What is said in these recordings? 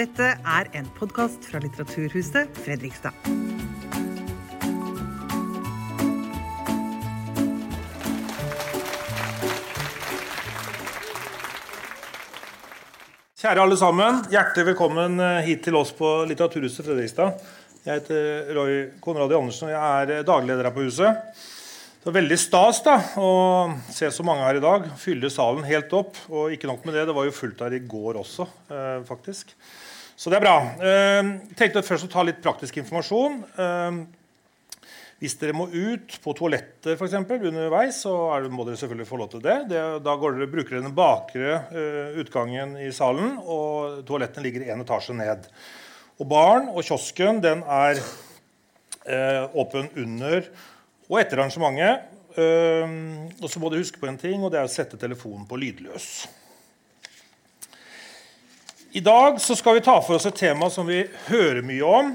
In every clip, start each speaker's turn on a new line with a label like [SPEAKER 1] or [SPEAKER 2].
[SPEAKER 1] Dette er en podkast fra Litteraturhuset Fredrikstad.
[SPEAKER 2] Kjære alle sammen. Hjertelig velkommen eh, hit til oss på Litteraturhuset Fredrikstad. Jeg heter Roy Konradi Andersen og jeg er dagleder her på huset. Det var Veldig stas da, å se så mange her i dag. Fylle salen helt opp. Og ikke nok med det, det var jo fullt her i går også, eh, faktisk. Så det er bra. Eh, tenkte først å ta litt praktisk informasjon. Eh, hvis dere må ut på toalettet for eksempel, underveis, så må dere selvfølgelig få lov til det. det da dere, bruker dere den bakre uh, utgangen i salen, og toalettene ligger en etasje ned. Og Baren og kiosken den er uh, åpen under og etter arrangementet. Uh, og så må dere huske på en ting, og det er å sette telefonen på lydløs. I dag skal vi ta for oss et tema som vi hører mye om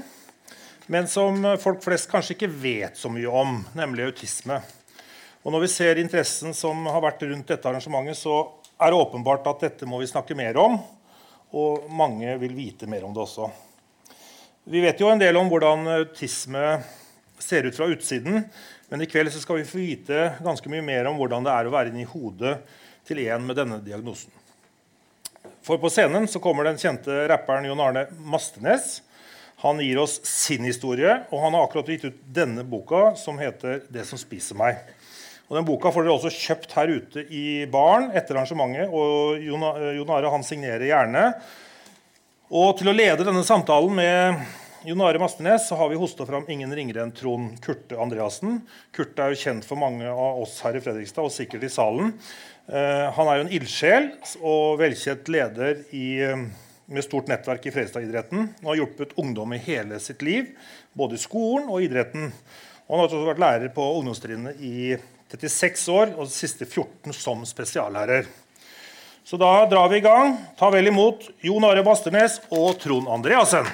[SPEAKER 2] men som folk flest kanskje ikke vet så mye om, nemlig autisme. Og når vi ser interessen som har vært rundt dette arrangementet, så er det åpenbart at dette må vi snakke mer om. Og mange vil vite mer om det også. Vi vet jo en del om hvordan autisme ser ut fra utsiden. Men i kveld skal vi få vite ganske mye mer om hvordan det er å være inni hodet til en med denne diagnosen. For på scenen så kommer den kjente rapperen Jon Arne Mastenes han gir oss sin historie, og han har akkurat gitt ut denne boka, som heter 'Det som spiser meg'. Og den Boka får dere også kjøpt her ute i baren etter arrangementet. og Jon Are han signerer gjerne. Og Til å lede denne samtalen med Jon Are Mastenes så har vi hosta fram ingen ringere enn Trond Kurte Andreassen. Kurte er jo kjent for mange av oss her i Fredrikstad, og sikkert i salen. Uh, han er jo en ildsjel og velkjent leder i uh, med stort nettverk i Fredrikstad-idretten og har hjulpet ungdom i hele sitt liv, både i skolen og idretten. Og han har også vært lærer på ungdomstrinnet i 36 år, og de siste 14 som spesiallærer. Så da drar vi i gang. Ta vel imot Jon Are Basternes og Trond Andreassen.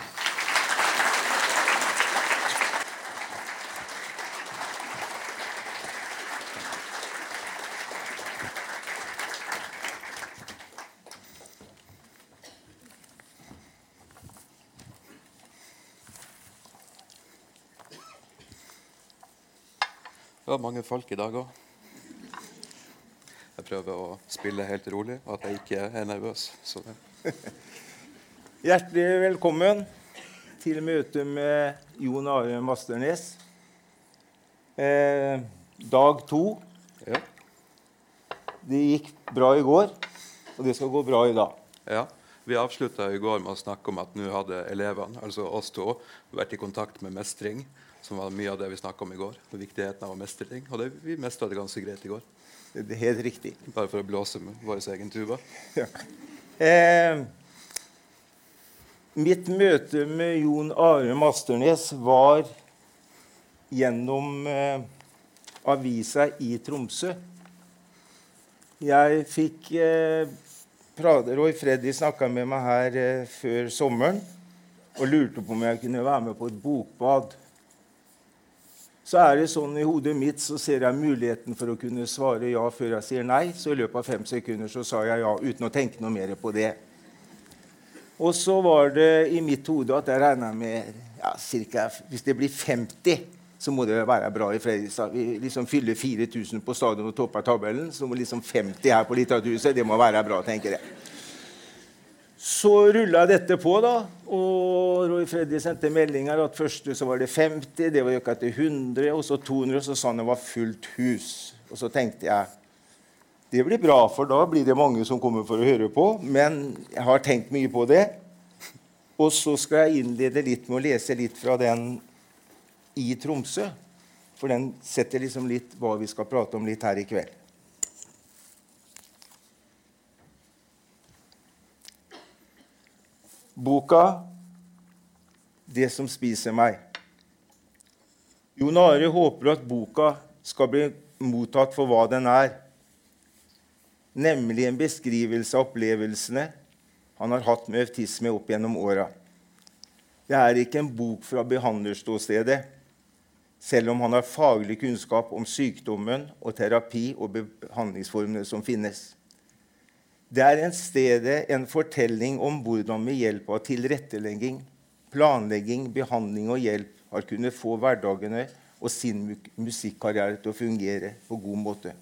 [SPEAKER 3] Mange folk i dag òg. Jeg prøver å spille helt rolig, og at jeg ikke er nervøs.
[SPEAKER 4] Hjertelig velkommen til møtet med Jon Are Masternes. Eh, dag to.
[SPEAKER 3] Ja.
[SPEAKER 4] Det gikk bra i går, og det skal gå bra i dag.
[SPEAKER 3] ja. Vi avslutta i går med å snakke om at nå hadde elevene, altså oss to, vært i kontakt med mestring som var mye av det vi snakka om i går. Og Viktigheten av å mestre ting. Og det, vi mestra det ganske greit i går.
[SPEAKER 4] Det er helt riktig.
[SPEAKER 3] Bare for å blåse med vår egen tuba.
[SPEAKER 4] Ja. Eh, mitt møte med Jon Are Masternes var gjennom eh, avisa i Tromsø. Jeg fikk eh, Roy Freddy snakka med meg her eh, før sommeren og lurte på om jeg kunne være med på et bokbad så er det sånn i hodet mitt så ser jeg muligheten for å kunne svare ja før jeg sier nei. Så i løpet av fem sekunder så sa jeg ja uten å tenke noe mer på det. Og så var det i mitt hode at jeg regna med ja, cirka, Hvis det blir 50, så må det være bra i Fredrikstad. Vi liksom fyller 4000 på stadion og topper tabellen. Så må liksom 50 her på Litteraturhuset. Det må være bra, tenker jeg. Så rulla dette på, da. Og Roy Freddy sendte meldinger at først så var det 50, det var økt til 100, og så 200, og så sa han det var fullt hus. Og så tenkte jeg det blir bra, for da blir det mange som kommer for å høre på. Men jeg har tenkt mye på det. Og så skal jeg innlede litt med å lese litt fra den i Tromsø. For den setter liksom litt hva vi skal prate om litt her i kveld. Boka 'Det som spiser meg'. Jon Are håper at boka skal bli mottatt for hva den er, nemlig en beskrivelse av opplevelsene han har hatt med autisme opp gjennom åra. Det er ikke en bok fra behandlerståstedet, selv om han har faglig kunnskap om sykdommen og terapi og behandlingsformene som finnes. Det er en stedet en fortelling om hvordan med hjelp av tilrettelegging, planlegging, behandling og hjelp har kunnet få hverdagene og sin musikkarriere til å fungere på god måte.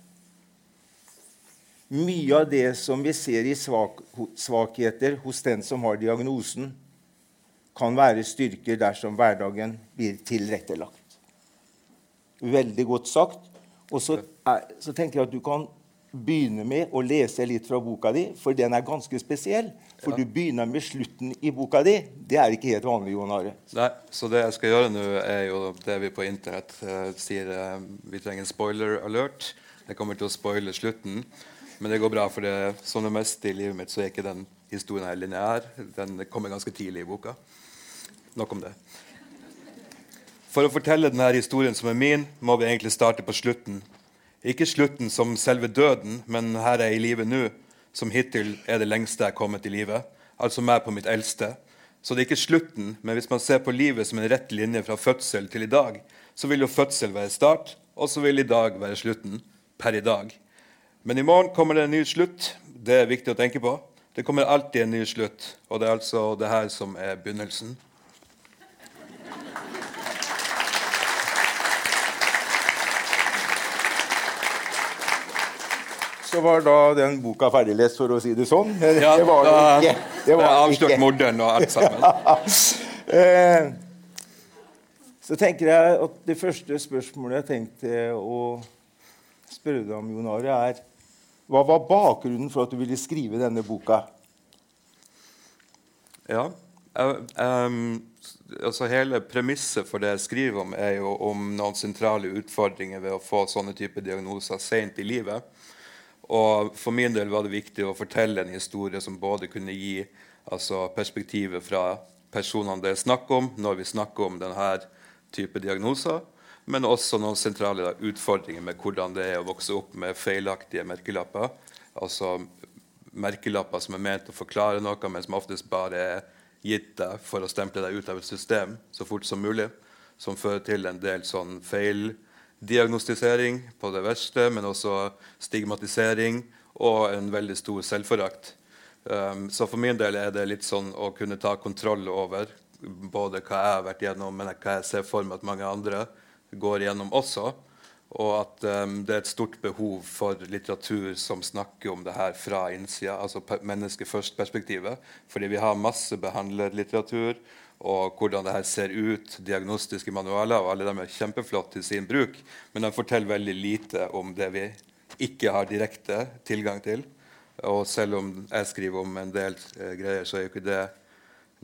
[SPEAKER 4] Mye av det som vi ser i svak svakheter hos den som har diagnosen, kan være styrker dersom hverdagen blir tilrettelagt. Veldig godt sagt. Og så, så tenker jeg at du kan begynne med å lese litt fra boka di, for den er ganske spesiell. For ja. du begynner med slutten i boka di. Det er ikke helt vanlig. Jon Are.
[SPEAKER 3] Nei, så det jeg skal gjøre nå, er jo det vi på Internett uh, sier uh, Vi trenger en spoiler alert. Jeg kommer til å spoile slutten. Men det går bra, for det, som det meste i livet mitt så er ikke den historien her lineær. Den kommer ganske tidlig i boka. Nok om det. For å fortelle denne historien som er min, må vi egentlig starte på slutten. Ikke slutten som selve døden, men her er jeg i livet nå, som hittil er det lengste jeg er kommet i livet. Altså meg på mitt eldste. Så det er ikke slutten, men hvis man ser på livet som en rett linje fra fødsel til i dag, så vil jo fødsel være start, og så vil i dag være slutten. Per i dag. Men i morgen kommer det en ny slutt. Det er viktig å tenke på. Det kommer alltid en ny slutt, og det er altså det her som er begynnelsen.
[SPEAKER 4] Så var da den boka ferdiglest, for å si det sånn.
[SPEAKER 3] Ja, det var det ikke. Det var avslørt morderen og alt sammen.
[SPEAKER 4] Eh, så tenker jeg at det første spørsmålet jeg tenkte å spørre deg om, Jon Are, er hva var bakgrunnen for at du ville skrive denne boka?
[SPEAKER 3] Ja, um, altså Hele premisset for det jeg skriver om, er jo om noen sentrale utfordringer ved å få sånne type diagnoser sent i livet. Og For min del var det viktig å fortelle en historie som både kunne gi altså, perspektivet fra personene det er snakk om, når vi snakker om denne type diagnoser, men også noen sentrale utfordringer med hvordan det er å vokse opp med feilaktige merkelapper. Altså merkelapper som er ment å forklare noe, men som oftest bare er gitt deg for å stemple deg ut av et system så fort som mulig. Som fører til en del sånn feil diagnostisering på det verste, men også stigmatisering og en veldig stor selvforakt. Um, så for min del er det litt sånn å kunne ta kontroll over både hva jeg har vært gjennom, men hva jeg ser for meg at mange andre går gjennom også. Og at um, det er et stort behov for litteratur som snakker om det her fra innsida, altså mennesket først-perspektivet. Fordi vi har masse behandlerlitteratur og hvordan det her ser ut, diagnostiske manualer, og alle de er kjempeflotte til sin bruk, men de forteller veldig lite om det vi ikke har direkte tilgang til. Og selv om jeg skriver om en del eh, greier, så er jo ikke det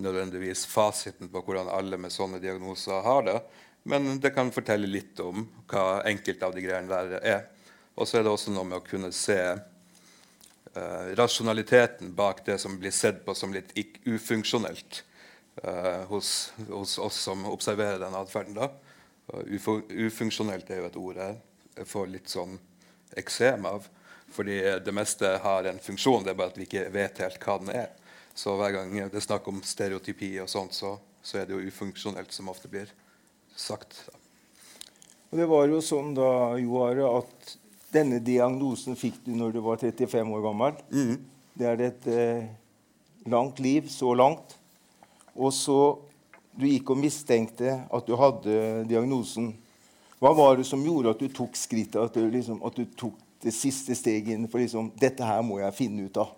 [SPEAKER 3] nødvendigvis fasiten på hvordan alle med sånne diagnoser har det. Men det kan fortelle litt om hva enkelte av de greiene der er. Og så er det også noe med å kunne se eh, rasjonaliteten bak det som blir sett på som litt ufunksjonelt hos, hos, oss som observerer den atferden. Ufunksjonelt er jo et ord jeg får litt sånn eksem av. Fordi det meste har en funksjon, det er bare at vi ikke vet helt hva den er. Så hver gang det er snakk om stereotypi, og sånt, så, så er det jo ufunksjonelt som ofte blir sagt.
[SPEAKER 4] Og det var jo sånn da, Joare, at denne diagnosen fikk du når du var 35 år gammel. Mm. Det er et eh, langt liv så langt. Og så du gikk og mistenkte at du hadde diagnosen. Hva var det som gjorde at du tok skrittet, at du, liksom, at du tok det siste steget inn for liksom, dette her må jeg finne ut av?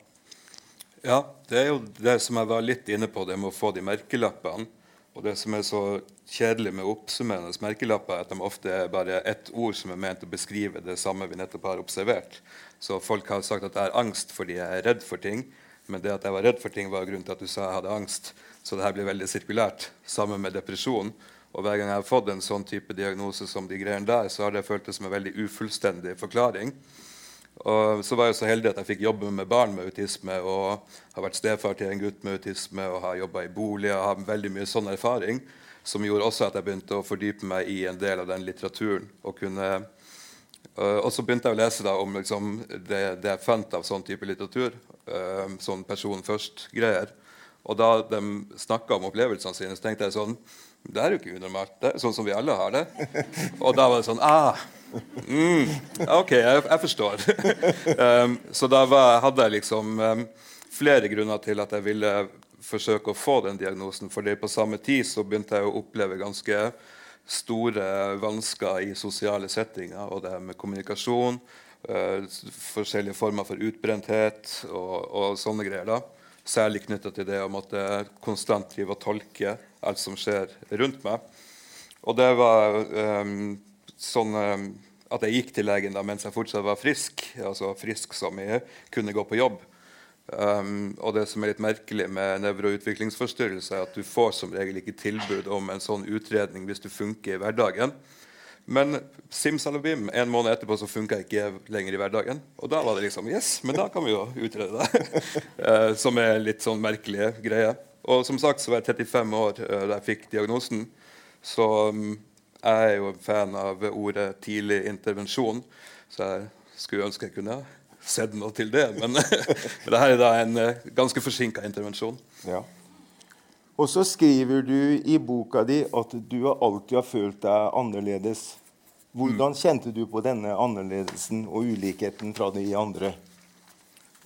[SPEAKER 3] Ja, det er jo det som jeg var litt inne på, det med å få de merkelappene. Og det som er så kjedelig med oppsummerende merkelapper, er at de ofte er bare ett ord som er ment å beskrive det samme vi nettopp har observert. Så folk har sagt at jeg har angst fordi jeg er redd for ting. Men det at jeg var redd for ting, var grunnen til at du sa jeg hadde angst. Så det her blir veldig sirkulært, sammen med depresjon. Og hver gang jeg har fått en sånn type diagnose som de greiene der, så har det føltes som en veldig ufullstendig forklaring. Og så var jeg så heldig at jeg fikk jobbe med barn med autisme og har vært stefar til en gutt med autisme og har jobba i bolig og har veldig mye sånn erfaring, som gjorde også at jeg begynte å fordype meg i en del av den litteraturen. Og, kunne, og så begynte jeg å lese da, om liksom, det, det, jeg fant av sånn type litteratur. sånn person først-greier. Og da de snakka om opplevelsene sine, så tenkte jeg sånn Det er jo ikke unormalt. Det er sånn som vi alle har det. Og da var det sånn ah, Mm, OK, jeg, jeg forstår. um, så da var, hadde jeg liksom um, flere grunner til at jeg ville forsøke å få den diagnosen. fordi på samme tid så begynte jeg å oppleve ganske store vansker i sosiale settinger. Og det med kommunikasjon, uh, forskjellige former for utbrenthet og, og sånne greier. da. Særlig knytta til det om at jeg konstant driver og tolker alt som skjer rundt meg. Og det var um, sånn um, at jeg gikk til legen da mens jeg fortsatt var frisk. Altså frisk som jeg kunne gå på jobb. Um, og det som er litt merkelig med nevroutviklingsforstyrrelse, er at du får som regel ikke tilbud om en sånn utredning hvis du funker i hverdagen. Men simsalabim, en måned etterpå så funka ikke lenger i hverdagen. Og da var det liksom Yes, men da kan vi jo utrede det. uh, som er litt sånn merkelige greier. Og som sagt så var jeg 35 år uh, da jeg fikk diagnosen. Så um, jeg er jo fan av ordet tidlig intervensjon. Så jeg skulle ønske jeg kunne sett noe til det. Men, men dette er da en uh, ganske forsinka intervensjon.
[SPEAKER 4] Ja. Og så skriver du i boka di at du alltid har følt deg annerledes. Hvordan kjente du på denne annerledelsen og ulikheten fra de andre?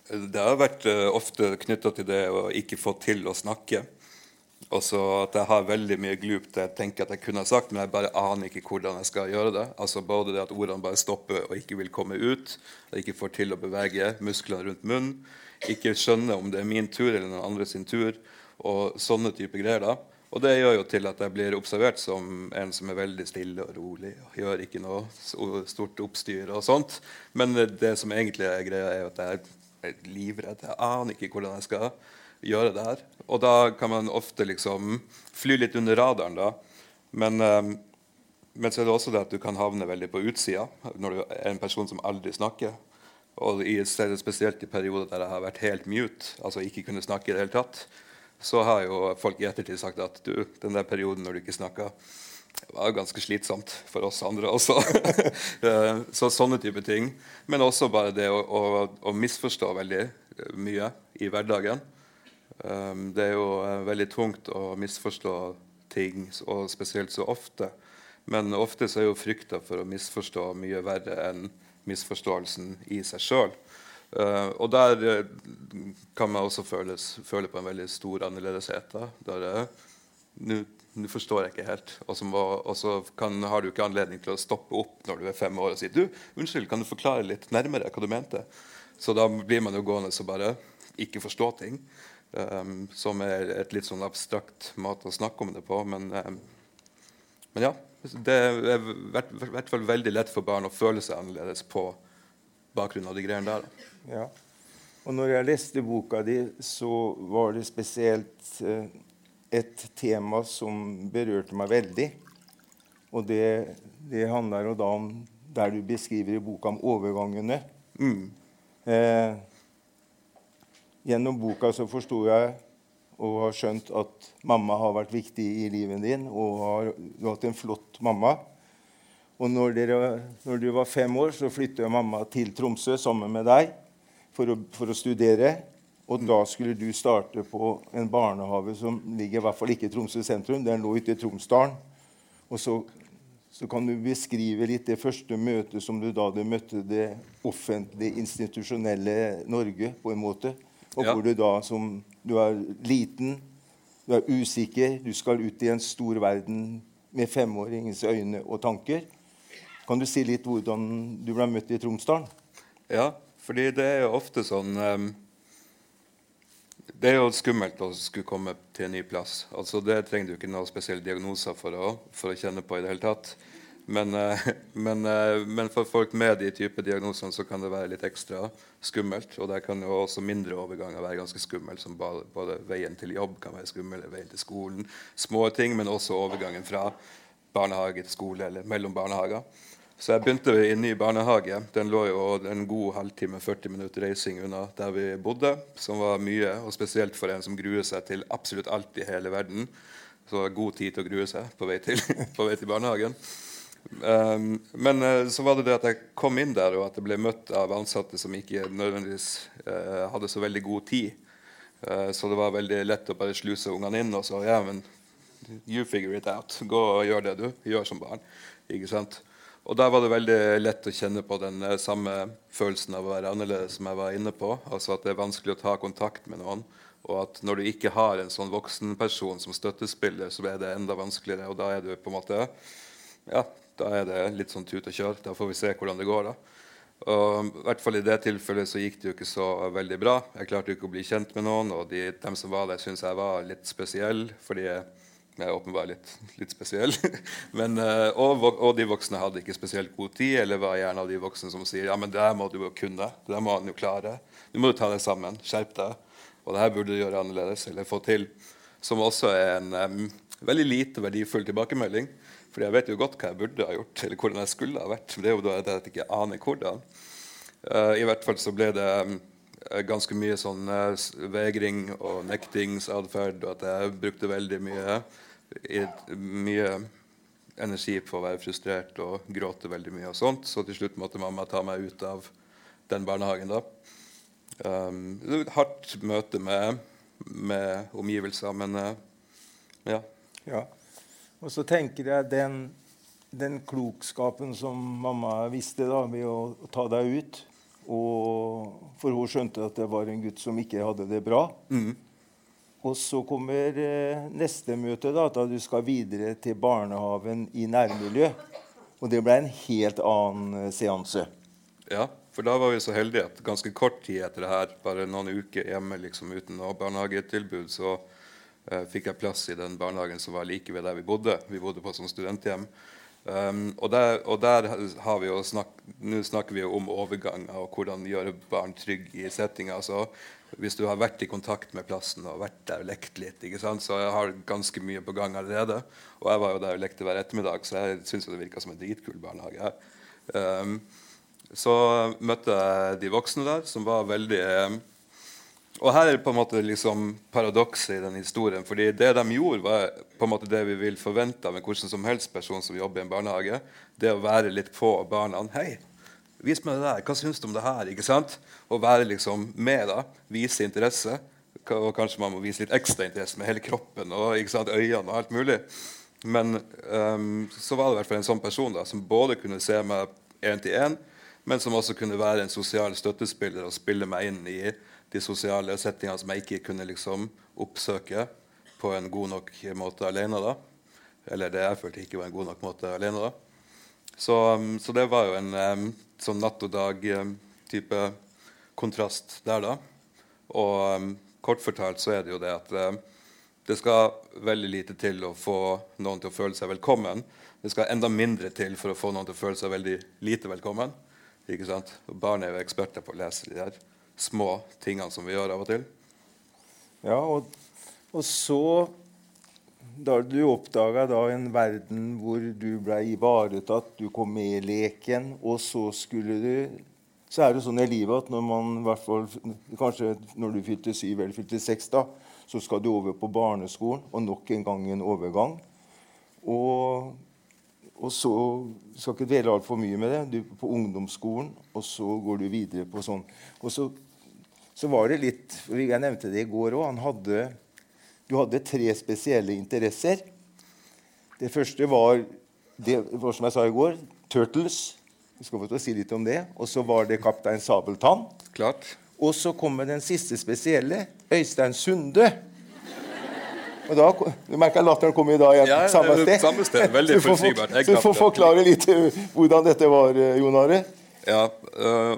[SPEAKER 3] Det har vært uh, ofte knytta til det å ikke få til å snakke. Også at jeg har veldig mye glup til jeg tenker at jeg kunne ha sagt, men jeg bare aner ikke hvordan jeg skal gjøre det. Altså Både det at ordene bare stopper og ikke vil komme ut, at jeg ikke får til å bevege musklene rundt munnen, ikke skjønner om det er min tur eller noen andre sin tur, og sånne type greier. da. Og det gjør jo til at jeg blir observert som en som er veldig stille og rolig. og Gjør ikke noe stort oppstyr og sånt. Men det som egentlig er greia, er at jeg er livredd. Jeg aner ikke hvordan jeg skal gjøre det her. Og da kan man ofte liksom fly litt under radaren, da. Men, um, men så er det også det at du kan havne veldig på utsida når du er en person som aldri snakker. Og i spesielt i perioder der jeg har vært helt mute, altså ikke kunne snakke i det hele tatt, så har jo folk i ettertid sagt at du, den der perioden når du ikke snakka, var ganske slitsomt for oss andre også. Eh, så sånne type ting. Men også bare det å, å, å misforstå veldig mye i hverdagen. Um, det er jo veldig tungt å misforstå ting, og spesielt så ofte. Men ofte så er jo frykta for å misforstå mye verre enn misforståelsen i seg sjøl. Uh, og der uh, kan man også føles, føle på en veldig stor annerledeshet. Da, der Nå forstår jeg ikke helt. Og så har du ikke anledning til å stoppe opp når du er fem år og si du, unnskyld, kan du forklare litt nærmere hva du mente? Så da blir man jo gående og bare ikke forstå ting. Um, som er et litt sånn abstrakt måte å snakke om det på. Men, um, men ja. Det er i hvert fall veldig lett for barn å føle seg annerledes på bakgrunn av de greiene der.
[SPEAKER 4] Ja. Og når jeg leste boka di, så var det spesielt uh, et tema som berørte meg veldig. Og det, det handler jo da om der du beskriver i boka om overgangene. Mm. Eh, Gjennom boka så forsto jeg og har skjønt at mamma har vært viktig i livet din, og har, du har hatt en flott mamma. Og når, dere, når du var fem år, så flytta mamma til Tromsø sammen med deg for å, for å, studere. Og da skulle du starte på en barnehage som ligger i hvert fall ikke i Tromsø sentrum. Den lå ute i Tromsdalen. Og så, så, kan du beskrive litt det første møtet som du da du møtte det offentlige, institusjonelle Norge, på en måte. Og ja. hvor du da som Du er liten, du er usikker, du skal ut i en stor verden med femåringens øyne og tanker. Kan du si litt hvordan du ble møtt i Tromsdalen?
[SPEAKER 3] Ja, fordi det er jo ofte sånn um, Det er jo skummelt å skulle komme til en ny plass. Altså Det trenger du ikke noen spesielle diagnoser for å, for å kjenne på i det hele tatt. Men, uh, men, uh, men, for folk med de type diagnosene så kan det være litt ekstra skummelt. Og der kan jo også mindre overganger være ganske skummelt, som både, både, veien til jobb kan være skummel, veien til skolen, små ting, men også overgangen fra barnehage til skole eller mellom barnehager. Så jeg begynte i en ny barnehage. Den lå jo en god halvtime, 40 minutter reising unna der vi bodde, som var mye, og spesielt for en som gruer seg til absolutt alt i hele verden. Så det var god tid til å grue seg på vei til, på vei til barnehagen. Um, men uh, så var det det at jeg kom inn der, og at jeg ble møtt av ansatte som ikke nødvendigvis uh, hadde så veldig god tid. Uh, så det var veldig lett å bare sluse ungene inn og så ja, men you figure it out. Gå og gjør det du gjør som barn. Ikke sant? Og da var det veldig lett å kjenne på den eh, samme følelsen av å være annerledes som jeg var inne på. Altså at det er vanskelig å ta kontakt med noen. Og at når du ikke har en sånn voksenperson som støttespiller, så er det enda vanskeligere. Og da er du på en måte Ja, da er det litt sånn tut og kjør. Da får vi se hvordan det går, da. Og i hvert fall I det tilfellet så gikk det jo ikke så veldig bra. Jeg klarte ikke å bli kjent med noen, og de, dem som var der, syntes jeg var litt spesiell. fordi jeg er åpenbart litt, litt spesiell. Men, eh, og, og, de voksne hadde ikke spesielt god tid, eller var gjerne av de voksne som sier ja, men det må du jo kunne. Det må han jo klare. Du må jo ta deg sammen. Skjerp deg. Og det her burde du gjøre annerledes eller få til. Som også er en um, veldig lite verdifull tilbakemelding. For jeg vet jo godt hva jeg burde ha gjort, eller hvordan jeg skulle ha vært. Men det er jo da at jeg ikke aner hvordan. Uh, I hvert fall så ble det um, ganske mye sånn uh, vegring og nektingsatferd, og at jeg brukte veldig mye mye energi på å være frustrert og gråte veldig mye. og sånt, Så til slutt måtte mamma ta meg ut av den barnehagen. da. Um, et hardt møte med, med omgivelser, men uh, ja.
[SPEAKER 4] ja. Og så tenker jeg den, den klokskapen som mamma visste da, ved å ta deg ut og For hun skjønte at det var en gutt som ikke hadde det bra. Mm. Og så kommer eh, neste møte, da, da du skal videre til barnehagen i nærmiljø. Og det ble en helt annen eh, seanse.
[SPEAKER 3] Ja, for da var vi så heldige at ganske kort tid etter det her, bare noen uker hjemme liksom, uten noe barnehagetilbud, så eh, fikk jeg plass i den barnehagen som var like ved der vi bodde. Vi bodde på et sånt studenthjem. Um, og, der, og, der, har vi jo snakk, Nå snakker vi jo om overganger og hvordan gjøre barn trygge i settinga. Altså, hvis du har vært i kontakt med plassen og vært der og lekt litt. Så jeg har ganske mye på gang allerede. Og jeg var jo der og lekte hver ettermiddag, så jeg syns det virka som en dritkul barnehage. Um, så møtte jeg de voksne der, som var veldig Og her er på en måte liksom paradokset i den historien. fordi det de gjorde, var på en måte det vi vil forvente av en hvordan som helst person som jobber i en barnehage. Det å være litt på barna. Hei, Vis meg det der. Hva syns du om det her? ikke sant? Å være liksom med, da. Vise interesse. Og kanskje man må vise litt ekstra interesse med hele kroppen og ikke sant, øynene og alt mulig. Men um, så var det i hvert fall en sånn person da, som både kunne se meg én til én, men som også kunne være en sosial støttespiller og spille meg inn i de sosiale settingene som jeg ikke kunne liksom oppsøke på en god nok måte alene. da. Eller det jeg følte ikke var en god nok måte alene. da. Så, um, så, det var jo en um, sånn natt og dag-type um, kontrast der, da. Og um, kort fortalt så er det jo det at um, det skal veldig lite til å få noen til å føle seg velkommen. Det skal enda mindre til for å få noen til å føle seg veldig lite velkommen. Ikke sant? Barn er jo eksperter på å lese de der små tingene som vi gjør av og til.
[SPEAKER 4] Ja, og, og så da du oppdaga en verden hvor du ble ivaretatt, du kom med i leken, og så skulle du Så er det sånn i livet at når man i hvert fall, Kanskje når du fylte syv eller fylte seks, da, så skal du over på barneskolen, og nok en gang en overgang. Og, og så skal ikke dvele altfor mye med det. Du er på ungdomsskolen, og så går du videre på sånn. Og så, så var det litt Jeg nevnte det i går òg. Du hadde tre spesielle interesser. Det første var, det, var som jeg sa i går, Turtles. Vi skal få si litt om det. Og så var det Kaptein Sabeltann.
[SPEAKER 3] Klart.
[SPEAKER 4] Og så kommer den siste spesielle, Øystein Sunde. Og da, Du merker latteren kommer i dag igjen.
[SPEAKER 3] Ja, samme sted. Samme sted. Veldig forutsigbart.
[SPEAKER 4] Du får forklare litt eh, hvordan dette var, eh, Jon Are.
[SPEAKER 3] Ja, uh,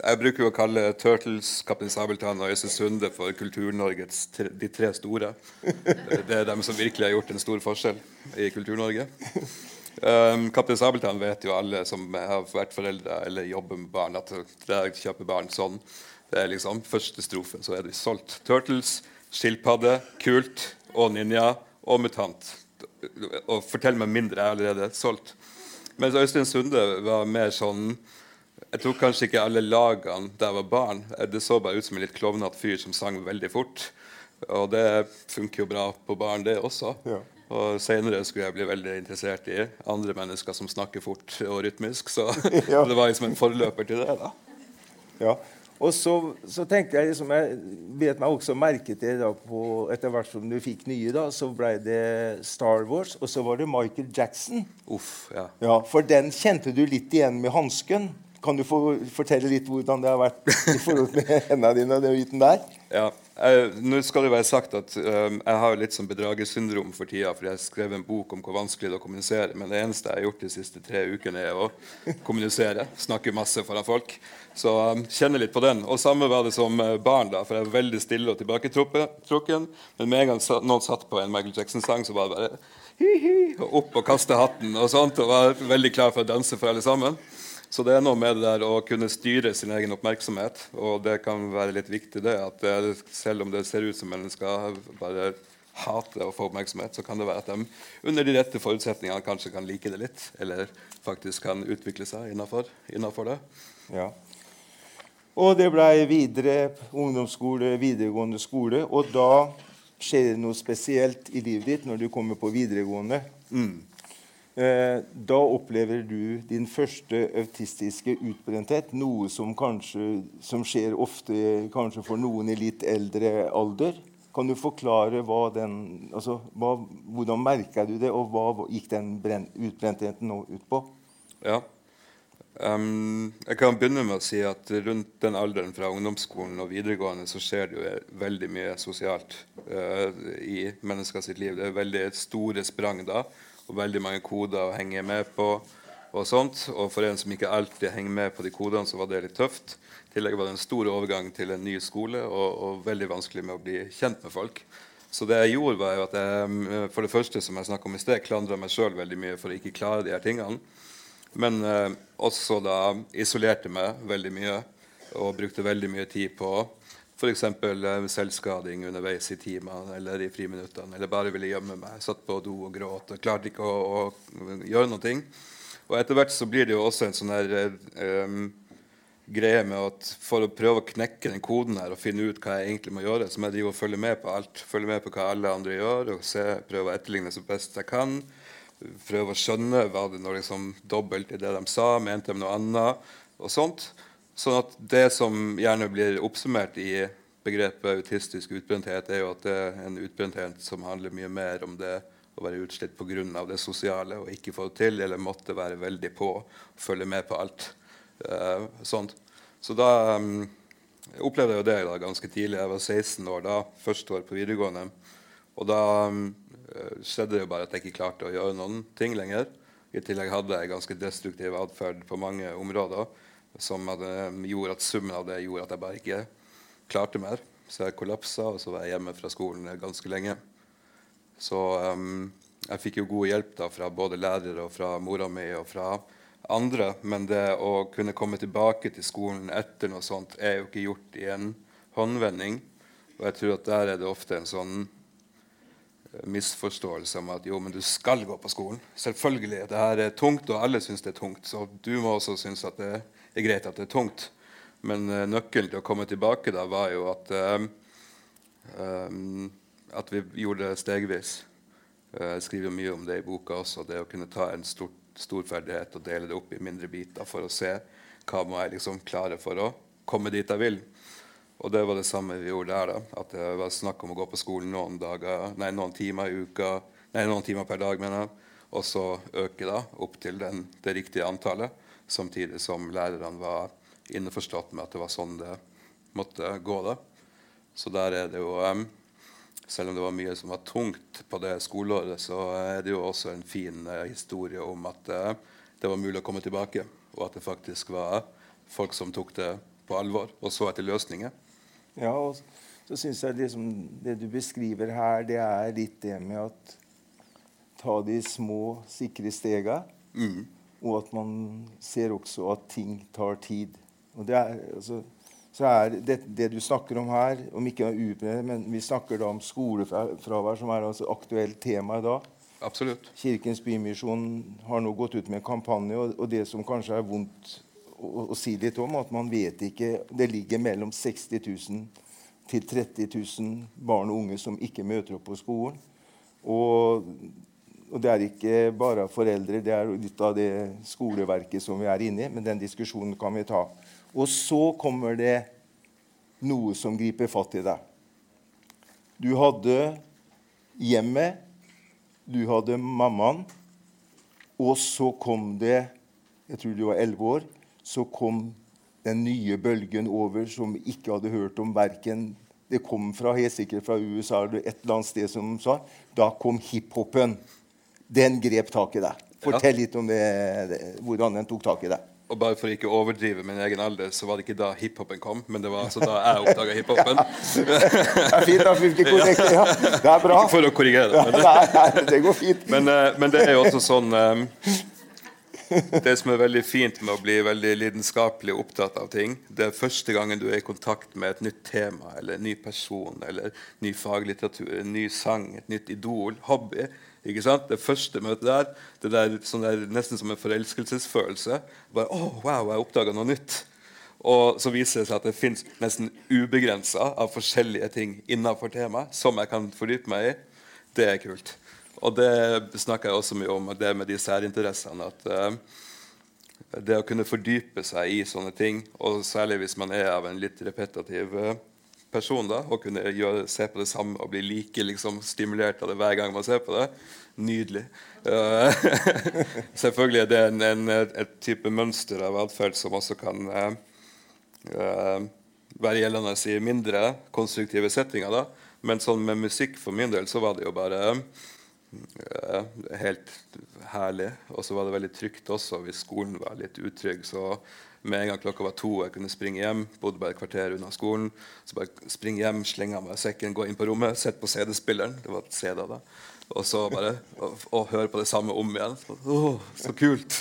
[SPEAKER 3] jeg bruker jo å kalle Turtles, Kaptein Sabeltann og Øystein Sunde for Kultur-Norges de tre store. Det er dem som virkelig har gjort en stor forskjell i Kultur-Norge. Um, Kaptein Sabeltann vet jo alle som har vært foreldre eller jobber med barn, at der kjøper barn sånn. Det er liksom første strofen, så er de solgt. Turtles, skilpadde, kult og ninja og mutant. Og fortell meg mindre, jeg er allerede solgt. Mens Øystein Sunde var mer sånn jeg tror kanskje ikke alle lagene da jeg var barn. Det så bare ut som en litt klovnete fyr som sang veldig fort. Og det funker jo bra på barn, det også. Ja. Og Senere skulle jeg bli veldig interessert i andre mennesker som snakker fort og rytmisk. Så ja. det var liksom en forløper til det. da.
[SPEAKER 4] Ja, Og så, så tenkte jeg liksom, jeg vet meg også merke til da på, etter hvert som du fikk nye, da, så ble det Star Wars, og så var det Michael Jackson.
[SPEAKER 3] Uff, ja.
[SPEAKER 4] Ja, For den kjente du litt igjen med hansken. Kan du få fortelle litt hvordan det har vært i forhold med hendene dine og den biten der?
[SPEAKER 3] Ja, Nå skal det være sagt at um, jeg har litt sånn bedragersyndrom for tida. For jeg skrev en bok om hvor vanskelig det er å kommunisere. Men det eneste jeg har gjort de siste tre ukene, er å kommunisere. Snakke masse foran folk. Så um, kjenner litt på den. Og samme var det som uh, barn. da, For jeg var veldig stille og tilbaketrukken. Men med en gang noen satt på en Michael Jackson-sang, så var det bare hi-hi, og opp og kaste hatten og sånt. Og var veldig klar for å danse for alle sammen. Så det er noe med det der å kunne styre sin egen oppmerksomhet. Og det kan være litt viktig, det, at det, selv om det ser ut som mennesker bare hater å få oppmerksomhet, så kan det være at de under de rette forutsetningene kanskje kan like det litt. Eller faktisk kan utvikle seg innafor det.
[SPEAKER 4] Ja. Og det blei videre ungdomsskole, videregående skole. Og da skjer det noe spesielt i livet ditt når du kommer på videregående.
[SPEAKER 3] Mm.
[SPEAKER 4] Eh, da opplever du din første autistiske utbrenthet, noe som kanskje som skjer ofte kanskje for noen i litt eldre alder. Kan du forklare hva den, altså, hva, hvordan merka du det, og hva gikk den utbrentheten nå ut på?
[SPEAKER 3] Ja. Um, jeg kan begynne med å si at rundt den alderen fra ungdomsskolen og videregående så skjer det jo veldig mye sosialt uh, i mennesker liv. Det er veldig store sprang da og veldig mange koder å henge med på. Og sånt, og for en som ikke alltid henger med på de kodene, så var det litt tøft. I tillegg var det en stor overgang til en ny skole og, og veldig vanskelig med å bli kjent med folk. Så det jeg gjorde, var jo at jeg for det første som jeg om i sted, klandra meg sjøl veldig mye for å ikke klare de her tingene. Men eh, også da isolerte meg veldig mye og brukte veldig mye tid på F.eks. Eh, selvskading underveis i timene eller i friminuttene. Eller bare ville gjemme meg. Satt på do og gråt og klarte ikke å, å gjøre noe. Og etter hvert så blir det jo også en sånn her um, greie med at for å prøve å knekke den koden her og finne ut hva jeg egentlig må gjøre, så må jeg drive og følge med på alt. Følge med på hva alle andre gjør, og se, prøve å etterligne så best jeg kan. Prøve å skjønne hva det når liksom dobbelt i det de sa, mente de noe annet, og sånt. Sånn at Det som gjerne blir oppsummert i begrepet autistisk utbrenthet, er jo at det er en utbrenthet som handler mye mer om det å være utslitt pga. det sosiale og ikke få det til, eller måtte være veldig på og følge med på alt. Uh, sånt. Så da um, opplevde jeg jo det da, ganske tidlig. Jeg var 16 år da, første år på videregående. Og da um, skjedde det jo bare at jeg ikke klarte å gjøre noen ting lenger. I tillegg hadde jeg ganske destruktiv atferd på mange områder som gjorde at summen av det gjorde at jeg bare ikke klarte mer. Så jeg kollapsa, og så var jeg hjemme fra skolen ganske lenge. Så um, jeg fikk jo god hjelp da fra både lærere og fra mora mi og fra andre. Men det å kunne komme tilbake til skolen etter noe sånt er jo ikke gjort i en håndvending. Og jeg tror at der er det ofte en sånn eh, misforståelse om at jo, men du skal gå på skolen. Selvfølgelig. Det her er tungt, og alle syns det er tungt. Så du må også synes at det er det er greit at det er tungt. Men uh, nøkkelen til å komme tilbake da var jo at, um, at vi gjorde det stegvis. Jeg skriver mye om det i boka også. Det å kunne ta en stor, stor ferdighet og dele det opp i mindre biter for å se hva må jeg liksom klare for å komme dit jeg vil. Og det var det samme vi gjorde der. da, At det var snakk om å gå på skolen noen, dager, nei, noen timer i uka, nei, noen timer per dag, mener jeg. Og så øke da opp til den, det riktige antallet samtidig som lærerne var innforstått med at det var sånn det måtte gå. da. Så der er det jo Selv om det var mye som var tungt på det skoleåret, så er det jo også en fin uh, historie om at uh, det var mulig å komme tilbake, og at det faktisk var folk som tok det på alvor og så etter løsninger.
[SPEAKER 4] Ja, og så syns jeg liksom, det du beskriver her, det er litt det med at ta de små, sikre stega.
[SPEAKER 3] Mm.
[SPEAKER 4] Og at man ser også at ting tar tid. Og det er, altså, så er det, det, du snakker om her, om ikke utbredt, men vi snakker da om skolefravær, som er altså aktuelt tema i dag.
[SPEAKER 3] Absolutt.
[SPEAKER 4] Kirkens Bymisjon har nå gått ut med en kampanje, og, og det som kanskje er vondt å, å, si litt om, at man vet ikke Det ligger mellom 60 000 til 30 000 barn og unge som ikke møter opp på skolen. Og og det er ikke bare foreldre, det er litt av det skoleverket som vi er inne i. Men den diskusjonen kan vi ta. Og så kommer det noe som griper fatt i deg. Du hadde hjemmet, du hadde mammaen, og så kom det Jeg tror du var elleve år. Så kom den nye bølgen over som vi ikke hadde hørt om verken Det kom fra, helt sikkert fra USA eller et eller annet sted som sa Da kom hiphopen. Den grep tak i deg. Fortell litt om det, det, hvordan den tok tak i deg.
[SPEAKER 3] Og bare for å ikke overdrive min egen alder, så var det ikke da hiphopen kom, men det var altså da jeg oppdaga hiphopen.
[SPEAKER 4] Det er fint vi ikke korrekt. Ja, det er bra.
[SPEAKER 3] For å korrigere det. Men,
[SPEAKER 4] Nei, nei, det går fint.
[SPEAKER 3] men, eh, men det er jo også sånn eh, Det som er veldig fint med å bli veldig lidenskapelig opptatt av ting, det er første gangen du er i kontakt med et nytt tema eller en ny person eller ny faglitteratur, en ny sang, et nytt idol, hobby. Ikke sant? Det første møtet der, det der, sånn nesten som en forelskelsesfølelse. Bare, oh, wow, jeg oppdaga noe nytt. Og så viser det seg at det fins nesten ubegrensa av forskjellige ting innafor temaet som jeg kan fordype meg i. Det er kult. Og det snakker jeg også mye om, det med de særinteressene. At uh, det å kunne fordype seg i sånne ting, og særlig hvis man er av en litt repetativ eh, person, da, og kunne gjøre, se på det samme og bli like liksom, stimulert av det hver gang man ser på det, nydelig. Uh, selvfølgelig er det en, en, et, type mønster av atferd som også kan uh, være gjeldende i mindre konstruktive settinger. da. Men sånn med musikk for min del så var det jo bare helt herlig. Og så var det veldig trygt også hvis skolen var litt utrygg. Så med en gang klokka var to og jeg kunne springe hjem, bodde bare et kvarter unna skolen, så bare springe hjem, slenge av meg sekken, gå inn på rommet, sette på CD-spilleren. Det var CD da. Og så bare og, og høre på det samme om igjen. Så, åh, så kult!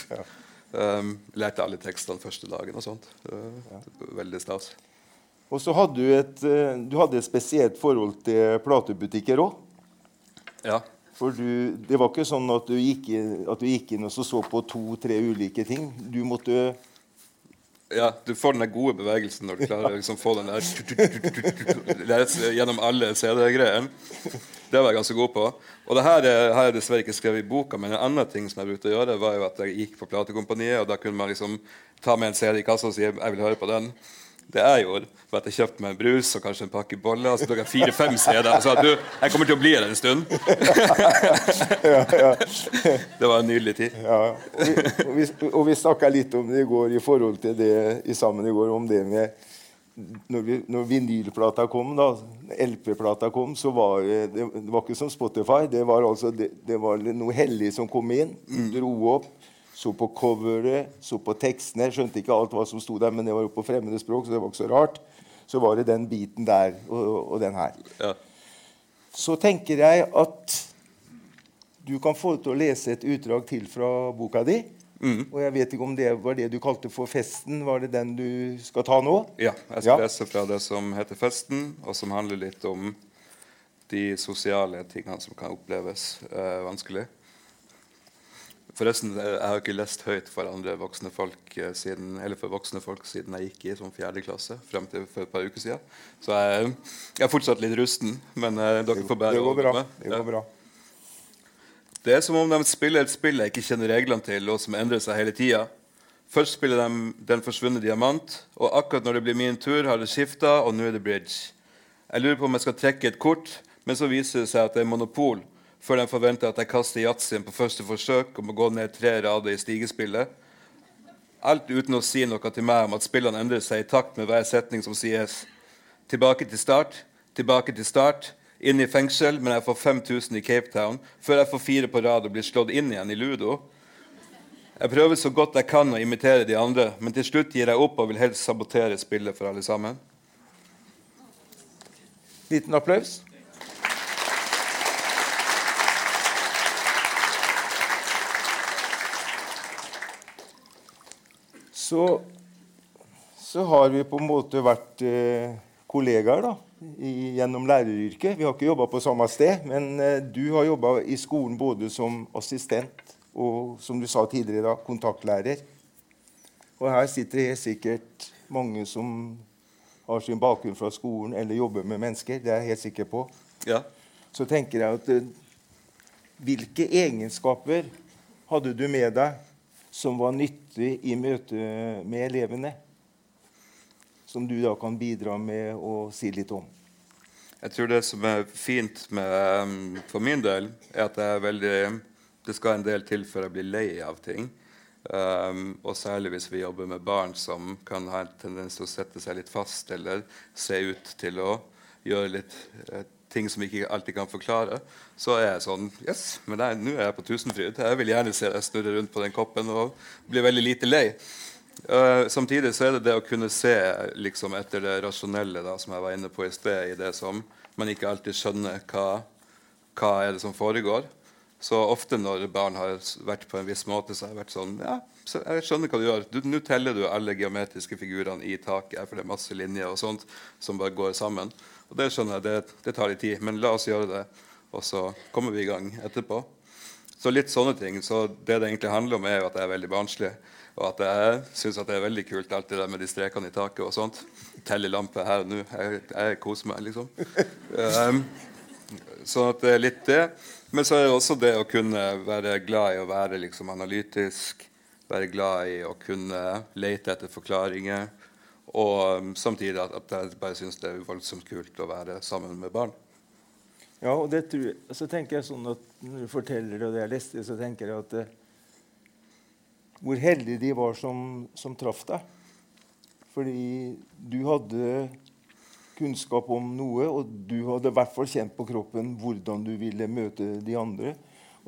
[SPEAKER 3] Um, lærte alle tekstene første dagen og sånt. Uh, veldig stas.
[SPEAKER 4] Og så hadde du et, eh, du hadde et spesielt forhold til platebutikker òg.
[SPEAKER 3] Ja.
[SPEAKER 4] For du, det var ikke sånn at du, gikk inn, du gikk inn og så, så på to-tre ulike ting. Du måtte
[SPEAKER 3] ja, du får den der gode bevegelsen når du klarer å liksom få den der gjennom alle CD-greiene. Det var jeg ganske god på. Og det her er, har jeg dessverre ikke skrevet i boka, men en annen ting som jeg brukte å gjøre, var jo at jeg gikk på platekompaniet, og da kunne man liksom ta med en CD i kassa og si 'jeg vil høre på den'. Det er jo at jeg kjøpte meg en brus og kanskje en pakke boller. Og så tok jeg fire-fem CD-er og sa du, jeg kommer til å bli her en stund. det var en nydelig tid.
[SPEAKER 4] Ja, og vi, og vi, og vi snakka litt om det i går i forhold til det i sammen i går, om det med når, vi, når vinylplata kom, da, LP-plata kom, så var det, det, det var ikke som Spotify. Det var, altså, det, det var noe hellig som kom inn, dro opp, så på coveret, så på tekstene. Skjønte ikke alt hva som sto der, men det var jo på fremmede språk, så det var ikke så rart. Så var det den biten der og, og den her.
[SPEAKER 3] Ja.
[SPEAKER 4] Så tenker jeg at du kan få til å lese et utdrag til fra boka di. Og jeg vet ikke om det var det du kalte for festen. Var det den du skal ta nå?
[SPEAKER 3] Ja, jeg skal lese fra det som heter 'Festen', og som handler litt om de sosiale tingene som kan oppleves eh, vanskelig. Forresten, jeg har ikke lest høyt for andre voksne folk eh, siden, eller for voksne folk siden jeg gikk i sånn fjerde klasse frem til for et par uker siden. Så jeg, jeg er fortsatt litt rusten, men eh, dere får bære
[SPEAKER 4] Det går
[SPEAKER 3] over meg.
[SPEAKER 4] Det går bra.
[SPEAKER 3] Det er som om de spiller et spill jeg ikke kjenner reglene til, og som endrer seg hele tida. Først spiller de Den forsvunne diamant, og akkurat når det blir min tur, har det skifta, og nå er det bridge. Jeg lurer på om jeg skal trekke et kort, men så viser det seg at det er monopol, før de forventer at jeg kaster yatzyen på første forsøk og må gå ned tre rader i stigespillet. Alt uten å si noe til meg om at spillene endrer seg i takt med hver setning som sies. Tilbake til start, tilbake til start, inn i fengsel, men jeg får 5000 i Cape Town, før jeg får fire på rad og blir slått inn igjen i ludo. Jeg prøver så godt jeg kan å imitere de andre, men til slutt gir jeg opp og vil helst sabotere spillet for alle sammen.
[SPEAKER 4] Liten applaus. Så, så har vi på en måte vært eh, kollegaer da, i, gjennom læreryrket. Vi har ikke jobba på samme sted, men eh, du har jobba i skolen både som assistent og som du sa tidligere, da, kontaktlærer. Og her sitter helt sikkert mange som har sin bakgrunn fra skolen eller jobber med mennesker. Det er jeg helt sikker på.
[SPEAKER 3] Ja.
[SPEAKER 4] Så tenker jeg at eh, Hvilke egenskaper hadde du med deg som var nyttig i møte med elevene? som du da kan bidra med å si litt om?
[SPEAKER 3] Jeg tror det som er fint med, um, for min del, er at det, er veldig, det skal en del til før jeg blir lei av ting. Um, og særlig hvis vi jobber med barn som kan ha en tendens til å sette seg litt fast eller se ut til å gjøre litt uh, ting som vi ikke alltid kan forklare, så er jeg sånn Yes, men nå er jeg på Tusenfryd. Jeg vil gjerne se deg snurre rundt på den koppen og bli veldig lite lei. Uh, samtidig så er det det å kunne se liksom, etter det rasjonelle da, som jeg var inne på i sted, i det som man ikke alltid skjønner hva, hva er det som foregår. Så ofte når barn har vært på en viss måte, så har jeg vært sånn Ja, jeg skjønner hva du gjør. Nå teller du alle geometriske figurene i taket, for det er masse linjer og sånt som bare går sammen. Og det skjønner jeg, det, det tar litt tid, men la oss gjøre det. Og så kommer vi i gang etterpå. Så litt sånne ting. Så det det egentlig handler om, er jo at jeg er veldig barnslig. Og at jeg syns det er veldig kult alt det der med de strekene i taket og sånt. Telle lamper her og nå. Jeg, jeg, koser meg, liksom. Um, sånn at det er litt det. Men så er det også det å kunne være glad i å være liksom analytisk. Være glad i å kunne lete etter forklaringer. Og um, samtidig at, jeg bare syns det er voldsomt kult å være sammen med barn.
[SPEAKER 4] Ja, og det tror jeg, så tenker jeg sånn at Når du forteller og det jeg leste, så tenker jeg at eh, Hvor heldige de var som, som traff deg. Fordi du hadde kunnskap om noe, og du hadde i hvert fall kjent på kroppen hvordan du ville møte de andre.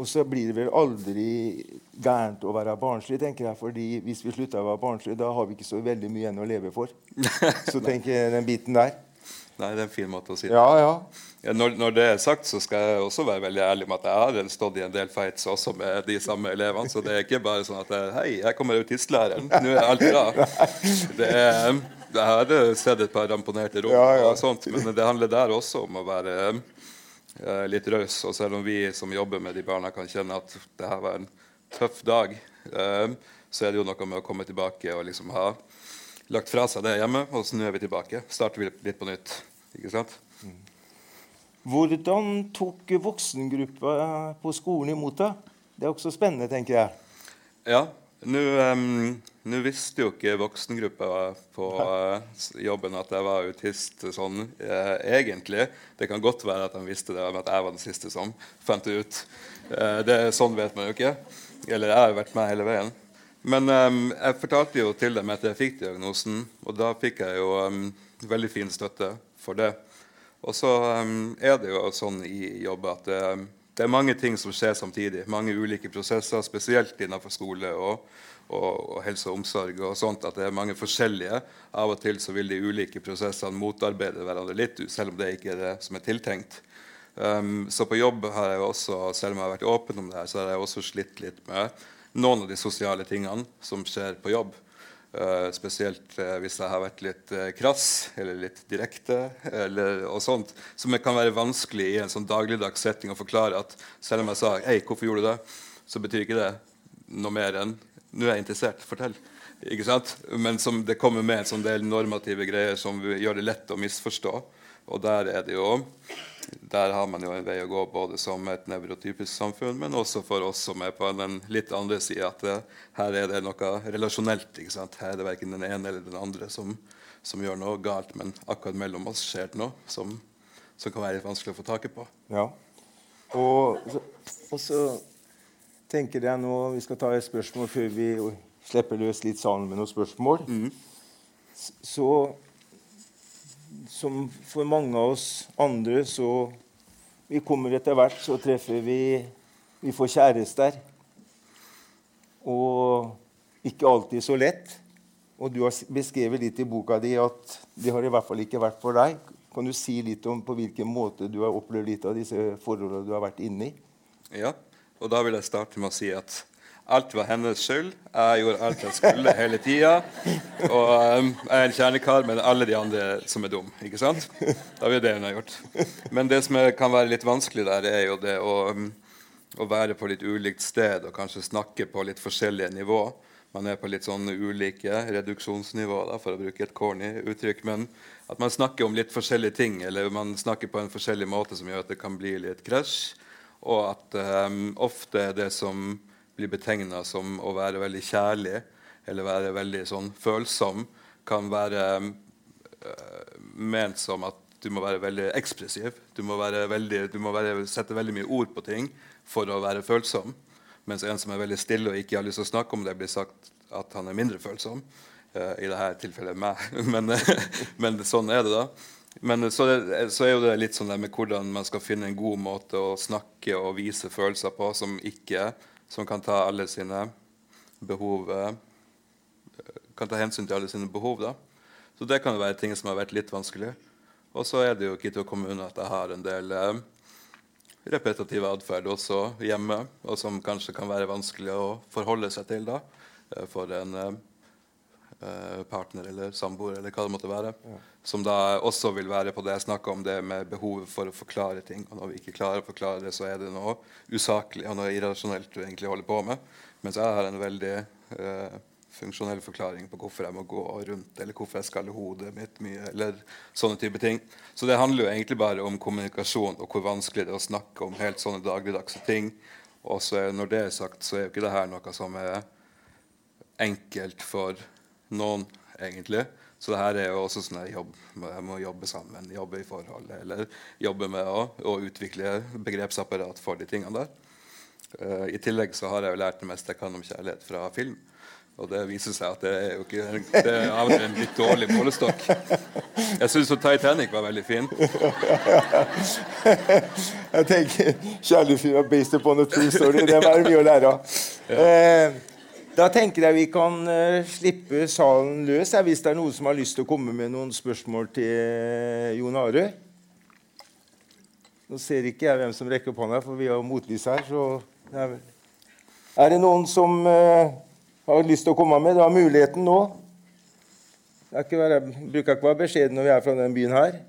[SPEAKER 4] Og så blir det vel aldri gærent å være barnslig, tenker jeg. fordi hvis vi slutter å være barnslig, da har vi ikke så veldig mye igjen å leve for. Så tenker jeg den biten der.
[SPEAKER 3] Nei, det er en fin måte å si det
[SPEAKER 4] ja, ja.
[SPEAKER 3] ja når, når, det er sagt, så skal jeg også være veldig ærlig med at jeg har stått i en del fights også med de samme elevene. Så det er ikke bare sånn at jeg, Hei, jeg kommer autistlæreren. Nå er alt bra. Det er, jeg har sett et par ramponerte rom, ja, og sånt, men det handler der også om å være Eh, litt raus. Og selv om vi som jobber med de barna, kan kjenne at det her var en tøff dag, eh, så er det jo noe med å komme tilbake og liksom ha lagt fra seg det hjemme, og så nå er vi tilbake. Starter vi litt på nytt. Ikke sant?
[SPEAKER 4] Hvordan tok voksengruppa på skolen imot deg? Det er også spennende, tenker jeg.
[SPEAKER 3] Ja, nå um, visste jo ikke voksengruppa på uh, jobben at jeg var autist sånn uh, egentlig. Det kan godt være at de visste det, at jeg var den siste som fant det ut. Uh, det, sånn vet man jo ikke. Eller jeg har vært med hele veien. Men um, jeg fortalte jo til dem at jeg fikk diagnosen, og da fikk jeg jo um, veldig fin støtte for det. Og så er det jo sånn i jobb at det er mange ting som skjer samtidig. Mange ulike prosesser, spesielt innenfor skole og, og, og, helse og omsorg. og sånt, at det er mange forskjellige. Av og til så vil de ulike prosessene motarbeide hverandre litt, selv om det ikke er det som er tiltenkt. Um, så på jobb har jeg også, selv om jeg har vært åpen om det her, så har jeg også slitt litt med noen av de sosiale tingene som skjer på jobb. Uh, spesielt uh, hvis jeg har vært litt uh, krass eller litt direkte. Eller, og sånt, Som kan være vanskelig i en sånn dagligdags setting å forklare at selv om jeg sa Hei, hvorfor gjorde du det? så betyr ikke det noe mer enn Nå er jeg interessert. Fortell. Ikke sant? Men som det kommer med en sånn del normative greier som gjør det lett å misforstå. Og der er det jo der har man jo en vei å gå både som et nevrotypisk samfunn, men også for oss som er på den litt andre sida. At det, her er det noe relasjonelt. ikke sant? Her er det verken den ene eller den andre som, som, gjør noe galt, men akkurat mellom oss skjer det noe som, som, kan være vanskelig å få taket på.
[SPEAKER 4] Ja. Og, og så tenker jeg nå Vi skal ta et spørsmål før vi slipper løs litt salen med noen spørsmål. Mm. Så som for mange av oss andre, så Vi kommer etter hvert, så treffer vi Vi får kjærester. Og ikke alltid så lett. Og du har beskrevet litt i boka di at det har i hvert fall ikke vært for deg. Kan du si litt om på hvilken måte du har opplevd litt av disse forholdene du har vært inne i?
[SPEAKER 3] Ja, og da vil jeg starte med å si at Alt var hennes skyld. Jeg gjorde alt jeg skulle hele tida. Og um, jeg er en kjernekar, men alle de andre som er dumme. Ikke sant? Da vil det hun har gjort. Men det som kan være litt vanskelig der, er jo det å, um, å, være på litt ulikt sted og kanskje snakke på litt forskjellige nivå. Man er på litt sånn ulike reduksjonsnivå, da, for å bruke et corny uttrykk. Men at man snakker om litt forskjellige ting, eller man snakker på en forskjellig måte som gjør at det kan bli litt krasj. Og at um, ofte det som blir betegna som å være veldig kjærlig eller være veldig sånn følsom, kan være um, ment som at du må være veldig ekspressiv. Du må, veldig, du må være, sette veldig mye ord på ting for å være følsom. Mens en som er veldig stille og ikke har lyst til å snakke om det, blir sagt at han er mindre følsom. Uh, I dette tilfellet meg. men, men, sånn er det, da. Men så, så, er jo det litt sånn med hvordan man skal finne en god måte å snakke og vise følelser på som ikke som kan ta alle sine behov uh, kan ta hensyn til alle sine behov. da. Så det kan være ting som har vært litt vanskelig. Og så er det jo ikke til å komme unna at jeg har en del eh, repetitiv atferd også hjemme, og som kanskje kan være vanskelig å forholde seg til da, eh, for en eh, eh, partner eller samboer eller hva det måtte være. Ja. Som da også vil være på det jeg snakka om, det med behovet for å forklare ting. Og når vi ikke klarer å forklare det, så er det noe usaklig og noe irrasjonelt du egentlig holder på med. Mens jeg har en veldig eh, funksjonell forklaring på hvorfor jeg må gå rundt, eller hvorfor jeg skal i hodet mitt mye, eller sånne type ting. Så det handler jo egentlig bare om kommunikasjon og hvor vanskelig det er å snakke om helt sånne dagligdagse ting. Og så når det er sagt, så er jo ikke det her noe som er enkelt for noen, egentlig. Så det her er jo også sånn jobb, jeg må jobbe sammen, jobbe i forhold, eller jobbe med å, å utvikle begrepsapparat for de tingene der. Uh, I tillegg så har jeg jo lært det meste jeg kan om kjærlighet fra film. Og det viser seg at det er jo ikke det er av og til en litt dårlig målestokk. Jeg syns Titanic var veldig fin.
[SPEAKER 4] jeg tenker kjærlighetsfilm based upon a true story. Det var mye å lære av. Eh, da tenker jeg vi kan uh, slippe salen løs her, hvis det er noen som har lyst til å komme med noen spørsmål til uh, Jon Are. Nå ser ikke jeg hvem som rekker opp hånda, for vi har motlys her. Så det er, er det noen som uh, har lyst til å komme med. Du har muligheten nå. Det ikke være, bruker ikke være beskjeden når vi er fra den byen her.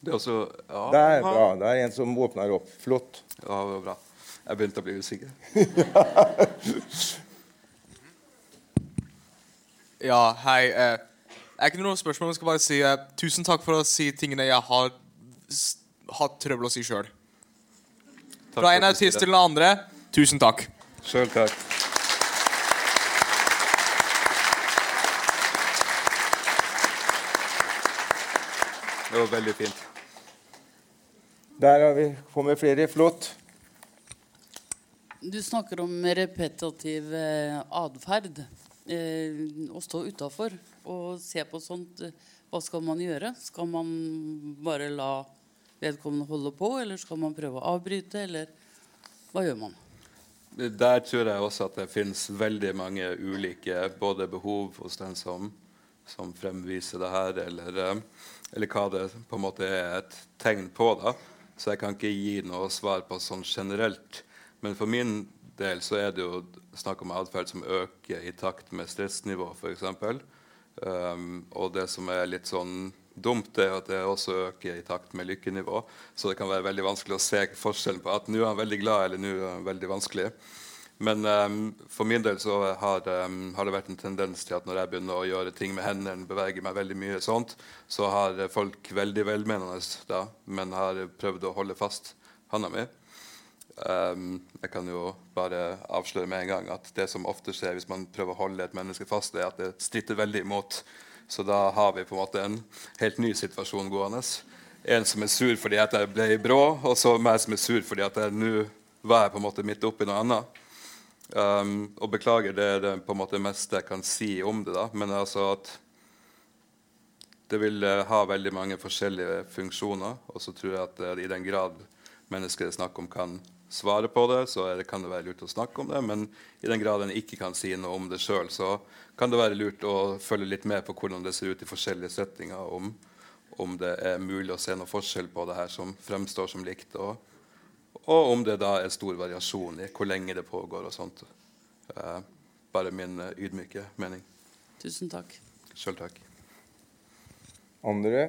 [SPEAKER 3] Det er også ja.
[SPEAKER 4] Det er bra. Det er en som åpner opp. Flott.
[SPEAKER 3] Ja, det var bra. Jeg begynte å bli usikker.
[SPEAKER 5] ja, hei. Eh, jeg har ikke noe spørsmål. Jeg skal bare si uh, tusen takk for å si tingene jeg har hatt trøbbel å si sjøl. Fra en autist til den andre, tusen takk.
[SPEAKER 3] Sjøl takk. Det var veldig fint.
[SPEAKER 4] Der har vi kommet flere. Flott.
[SPEAKER 6] Du snakker om repetitiv eh, atferd. Eh, å stå utafor og se på sånt. Hva skal man gjøre? Skal man bare la vedkommende holde på, eller skal man prøve å avbryte, eller hva gjør man?
[SPEAKER 3] der tror jeg også at det finnes veldig mange ulike både behov hos den som, som fremviser det her, eller, eh, eller, hva det på en måte er et tegn på. da. Så jeg kan ikke gi noe svar på sånn generelt. Men for min del så er det jo snakk om atferd som øker i takt med stressnivå, f.eks. Um, og det som er litt sånn dumt, er at det også øker i takt med lykkenivå. Så det kan være veldig vanskelig å se forskjellen på at nå er han veldig glad eller nå er han veldig vanskelig. Men um, for min del så har, um, har, det vært en tendens til at når jeg begynner å gjøre ting med hendene, beveger meg veldig mye sånt, så har folk veldig velmenende da, men har prøvd å holde fast handa mi. Um, jeg kan jo bare avsløre med en gang at det som ofte skjer hvis man prøver å holde et menneske fast, er at det stritter veldig imot. Så da har vi på en måte en helt ny situasjon gående. En som er sur fordi at jeg ble brå, og så meg som er sur fordi at jeg nå var jeg på en måte midt oppi noe annet. Um, og beklager, det er det på en måte meste jeg kan si om det. da, Men altså at det vil uh, ha veldig mange forskjellige funksjoner. Og så tror jeg at uh, i den grad mennesker det er snakk om, kan svare på det, så det, kan det være lurt å snakke om det. Men i den grad en ikke kan si noe om det sjøl, så kan det være lurt å følge litt med på hvordan det ser ut i forskjellige settinger, om, om det er mulig å se noe forskjell på det her som fremstår som likt, og, og om det da er stor variasjon i hvor lenge det pågår og sånt. Eh, bare min uh, ydmyke mening.
[SPEAKER 6] Tusen takk.
[SPEAKER 3] Sjøl takk.
[SPEAKER 4] Andre?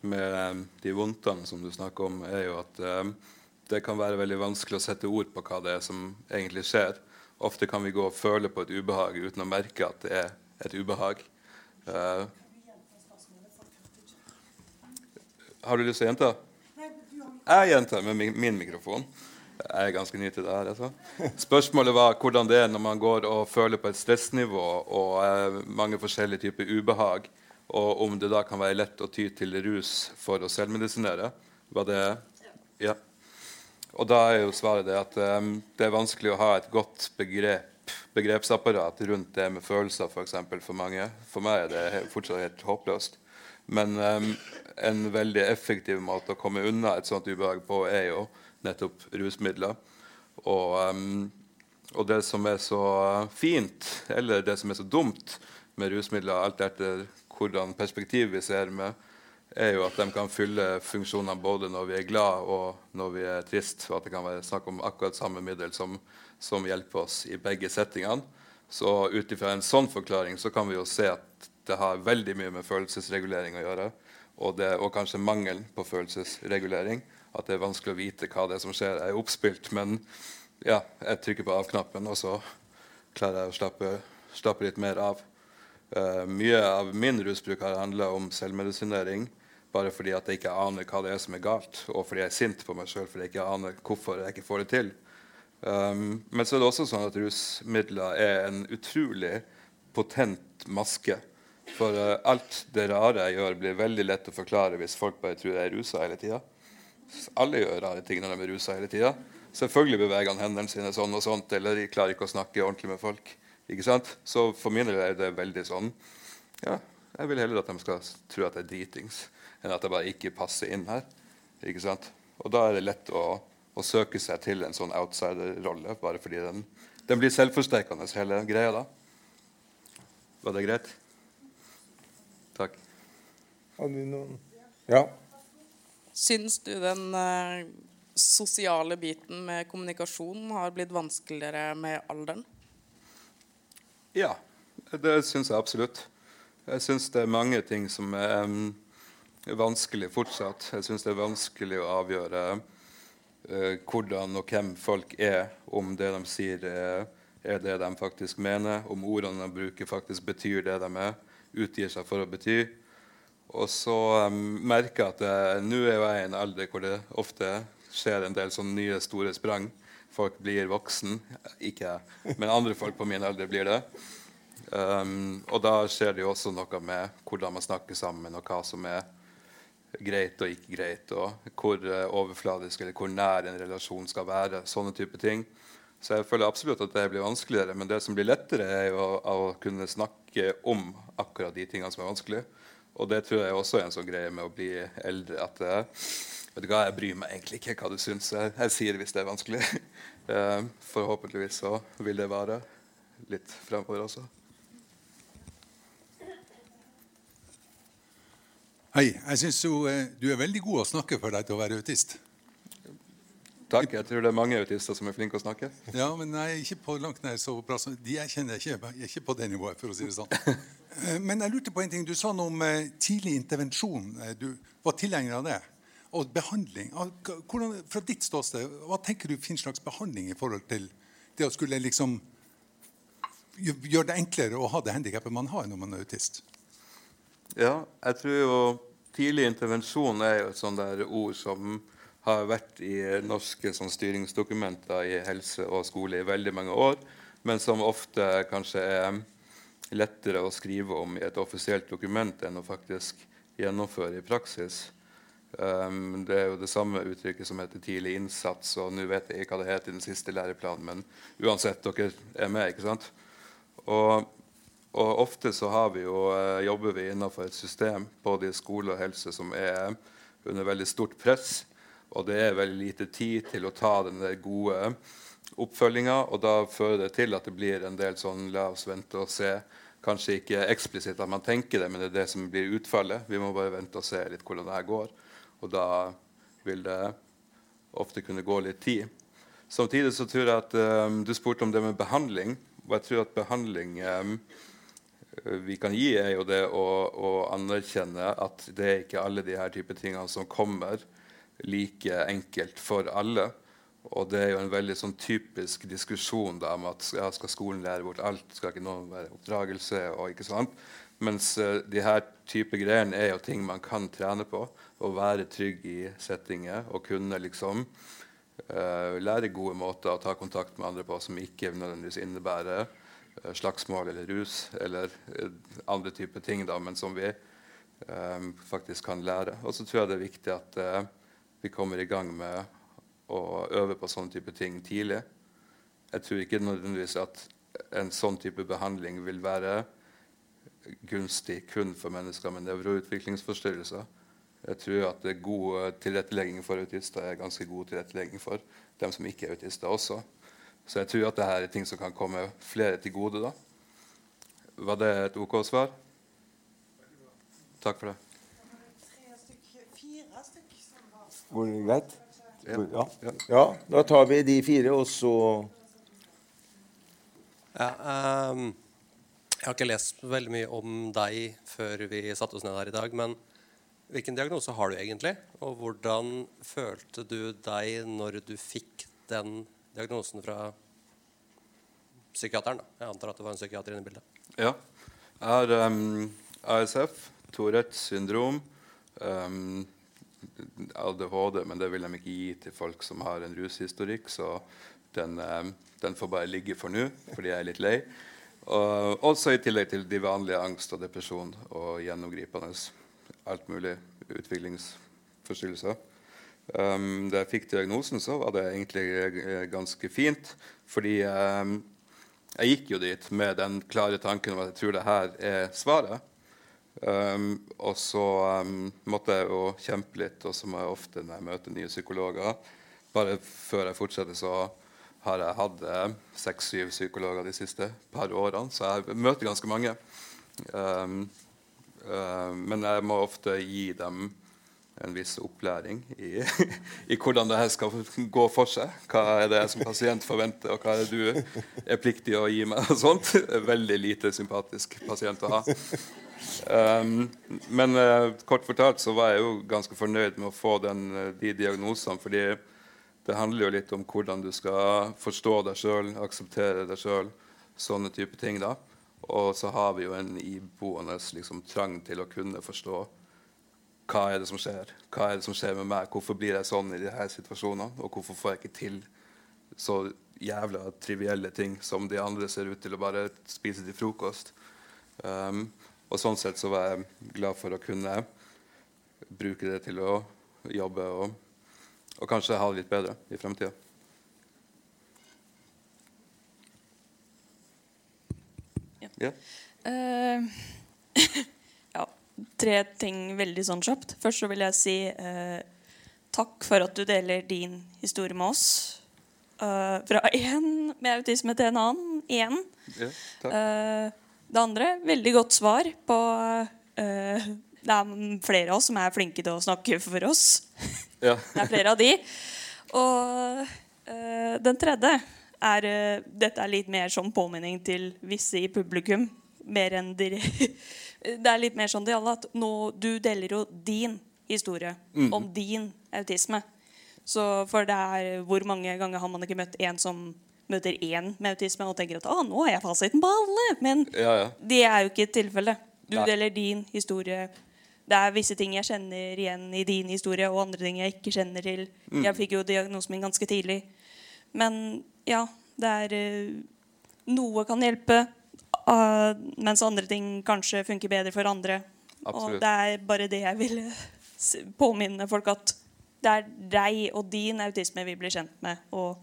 [SPEAKER 7] med
[SPEAKER 3] um, de vondtene som du snakker om, er jo at eh, det kan være veldig vanskelig å sette ord på hva det er som egentlig skjer. Ofte kan vi gå og føle på et ubehag uten å merke at det er et ubehag. Eh, har du lyst til å gjenta? Jeg gjentar med min mikrofon. Jeg er ganske ny til det her. Altså. Spørsmålet var hvordan det er når man går og føler på et stressnivå og eh, mange forskjellige typer ubehag, og om det da kan være lett å ty til rus for å selvmedisinere. Var det Ja. Og da er jo svaret det at um, det er vanskelig å ha et godt begrep, begrepsapparat rundt det med følelser, f.eks. For, eksempel, for mange. For meg er det fortsatt helt håpløst. Men um, en veldig effektiv måte å komme unna et sånt ubehag på, er jo nettopp rusmidler. Og, um, og, det som er så fint, eller det som er så dumt med rusmidler, alt etter hvordan perspektiv vi ser med, er jo at de kan fylle funksjoner både når vi er glad og når vi er trist. Og at det kan være snakk om akkurat samme middel som, som hjelper oss i begge settingene. Så ut ifra en sånn forklaring så kan vi jo se at det har veldig mye med følelsesregulering å gjøre. Og, det, og kanskje mangelen på følelsesregulering at det er vanskelig å vite hva det er som skjer. Jeg er oppspilt, men ja, jeg trykker på av-knappen, og så klarer jeg å slappe, slappe litt mer av. Uh, mye av min rusbruk har handla om selvmedisinering bare fordi at jeg ikke aner hva det er som er galt, og fordi jeg er sint på meg sjøl fordi jeg ikke aner hvorfor jeg ikke får det til. Um, men så er det også sånn at rusmidler er en utrolig potent maske. For uh, alt det rare jeg gjør, blir veldig lett å forklare hvis folk bare tror jeg er rusa hele tida. Alle gjør rare ting når de er rusa hele tida. Selvfølgelig beveger han hendene sine sånn og sånt, eller de klarer ikke å snakke ordentlig med folk. Ikke sant? Så for min del er det veldig sånn ja, Jeg vil heller at de skal tro at jeg er dritings, enn at jeg bare ikke passer inn her. Ikke sant? Og da er det lett å, å søke seg til en sånn outsider-rolle, bare fordi den, den blir selvforsterkende, hele greia da. Var det greit? Takk.
[SPEAKER 4] Har du noen Ja.
[SPEAKER 8] Syns du den uh, sosiale biten med kommunikasjon har blitt vanskeligere med alderen?
[SPEAKER 3] Ja, det syns jeg absolutt. Jeg syns det er mange ting som er um, vanskelig fortsatt. Jeg syns det er vanskelig å avgjøre uh, hvordan og hvem folk er, om det de sier, er, er det de faktisk mener, om ordene de bruker, faktisk betyr det de er, utgir seg for å bety. Og så um, merker jeg at nå er jeg i en alder hvor det ofte skjer en del sånne nye, store sprang. Folk blir voksen. Ikke jeg, men andre folk på min alder blir det. Um, og da skjer det jo også noe med hvordan man snakker sammen, og hva som er greit og ikke greit, og hvor uh, overfladisk eller hvor nær en relasjon skal være. Sånne type ting. Så jeg føler absolutt at det blir vanskeligere. Men det som blir lettere, er jo å, å kunne snakke om akkurat de tingene som er vanskelig. Og det tror jeg også er en sånn greie med å bli eldre. at uh, vet du hva, Jeg bryr meg egentlig ikke hva du syns. Jeg, jeg sier hvis det er vanskelig. uh, forhåpentligvis så vil det vare litt fremover også.
[SPEAKER 9] Hei. Jeg syns uh, du er veldig god å snakke for deg til å være autist.
[SPEAKER 3] Takk. Jeg tror det er mange autister som er flinke å snakke.
[SPEAKER 9] Ja, men jeg er ikke på langt nær så bra som de jeg kjenner. Jeg er ikke på det nivået, for å si det sånn. Eh, men jeg lurte på en ting. Du sa noe om eh, tidlig intervensjon. Eh, du var tilhenger av det. Og behandling. Hvordan, fra ditt ståsted, hva tenker du finnes slags behandling i forhold til det å skulle liksom gjøre det enklere å ha det handikappet man har når man er autist?
[SPEAKER 3] Ja, jeg tror jo tidlig intervensjon er jo et sånt der ord som har vært i norske sånn, styringsdokumenter i helse og skole i veldig mange år, men som ofte kanskje er lettere å skrive om i et offisielt dokument enn å faktisk gjennomføre i praksis. Um, det er jo det samme uttrykket som heter tidlig innsats, og nå vet jeg ikke hva det heter i den siste læreplanen, men uansett, dere er med, ikke sant? Og, og ofte så vi jo, uh, jobber vi innenfor et system både i skole og helse som er under veldig stort press og det er veldig lite tid til å ta den gode oppfølginga. Og da fører det til at det blir en del sånn la oss vente og se. Kanskje ikke eksplisitt at man tenker det, men det er det som blir utfallet. Vi må bare vente og se litt hvordan det her går. Og da vil det ofte kunne gå litt tid. Samtidig så tror jeg at um, Du spurte om det med behandling. Og jeg tror at behandling um, vi kan gi, er jo det å, å, anerkjenne at det er ikke alle de her type tingene som kommer like enkelt for alle. Og det er jo en veldig sånn typisk diskusjon da, om at ja, skal skolen lære bort alt, skal ikke noen være oppdragelse og ikke sant? Mens uh, de her type greiene er jo ting man kan trene på. Å være trygg i settinger og kunne liksom uh, lære gode måter å ta kontakt med andre på som ikke nødvendigvis innebærer uh, slagsmål eller rus eller andre typer ting, da, men som vi faktisk kan lære. Og så tror jeg det er viktig at vi kommer i gang med å øve på sånne type ting tidlig. Jeg tror ikke nødvendigvis at en sånn type behandling vil være gunstig kun for mennesker med nevroutviklingsforstyrrelser. Jeg tror at det er god tilrettelegging for autister er ganske god tilrettelegging for dem som ikke er autister også. Så jeg tror at dette er ting som kan komme flere til gode. da. Var det et OK svar? Takk for det.
[SPEAKER 4] Går det greit? Ja. ja. Da tar vi de fire, og så
[SPEAKER 10] ja, um jeg har ikke lest veldig mye om deg før vi satte oss ned her i dag. Men hvilken diagnose har du egentlig? Og hvordan følte du deg når du fikk den diagnosen fra psykiateren? Da? Jeg antar at det var en psykiater inne i bildet.
[SPEAKER 3] Ja. Jeg har um, ASF, Tourettes syndrom, um, ADHD, men det vil de ikke gi til folk som har en rushistorikk. Så den, um, den får bare ligge for nå, fordi jeg er litt lei. Og også i tillegg til de vanlige angst og depresjon og gjennomgripende alt mulig utviklingsforstyrrelser. Um, da jeg fikk diagnosen, så var det egentlig eh, ganske fint. Fordi um, jeg gikk jo dit med den klare tanken om at jeg tror det her er svaret. Um, og så um, måtte jeg jo kjempe litt, og som jeg ofte når jeg møter nye psykologer Bare før jeg fortsetter, så har jeg hatt eh, seks-syv psykologer de siste par årene, så jeg møter ganske mange. Um, uh, men jeg må ofte gi dem en viss opplæring i, i, hvordan det her skal gå for seg. Hva er det jeg som pasient forventer, og hva er det du er pliktig å gi meg? sånt. Veldig lite sympatisk pasient å ha. Um, men uh, kort fortalt så var jeg jo ganske fornøyd med å få den, de diagnosene. fordi det handler jo litt om hvordan du skal forstå deg sjøl, akseptere deg sjøl, sånne type ting. da. Og så har vi jo en iboende liksom, trang til å kunne forstå hva er det som skjer. Hva er det som skjer med meg? Hvorfor blir jeg sånn i disse situasjonene? Og hvorfor får jeg ikke til så jævla trivielle ting som de andre ser ut til å bare spise til frokost? Um, og sånn sett så var jeg glad for å kunne bruke det til å jobbe og og kanskje ha det litt bedre i fremtida.
[SPEAKER 11] Ja. Ja. Uh, ja. Tre ting veldig sånn kjapt. Først så vil jeg si uh, takk for at du deler din historie med oss. Uh, fra én med autisme til en annen. igjen. Ja, det andre, veldig godt svar på Det er flere av oss som er flinke til å snakke for oss. Ja. Det er flere av de. Og uh, den tredje er uh, Dette er litt mer som påminning til visse i publikum. Mer enn de, Det er litt mer sånn til alle at nå, du deler jo din historie mm. om din autisme. Så for det er Hvor mange ganger har man ikke møtt en som møter én med autisme og tenker at ah, nå har jeg fasiten på alle? Men ja, ja. det er jo ikke tilfellet. Du Nei. deler din historie det er visse ting jeg kjenner igjen i din historie, og andre ting jeg ikke kjenner til. Mm. Jeg fikk jo diagnosen min ganske tidlig. Men ja, det er uh, Noe kan hjelpe, uh, mens andre ting kanskje funker bedre for andre. Absolutt. Og det er bare det jeg vil påminne folk at det er deg og din autisme vi blir kjent med. Og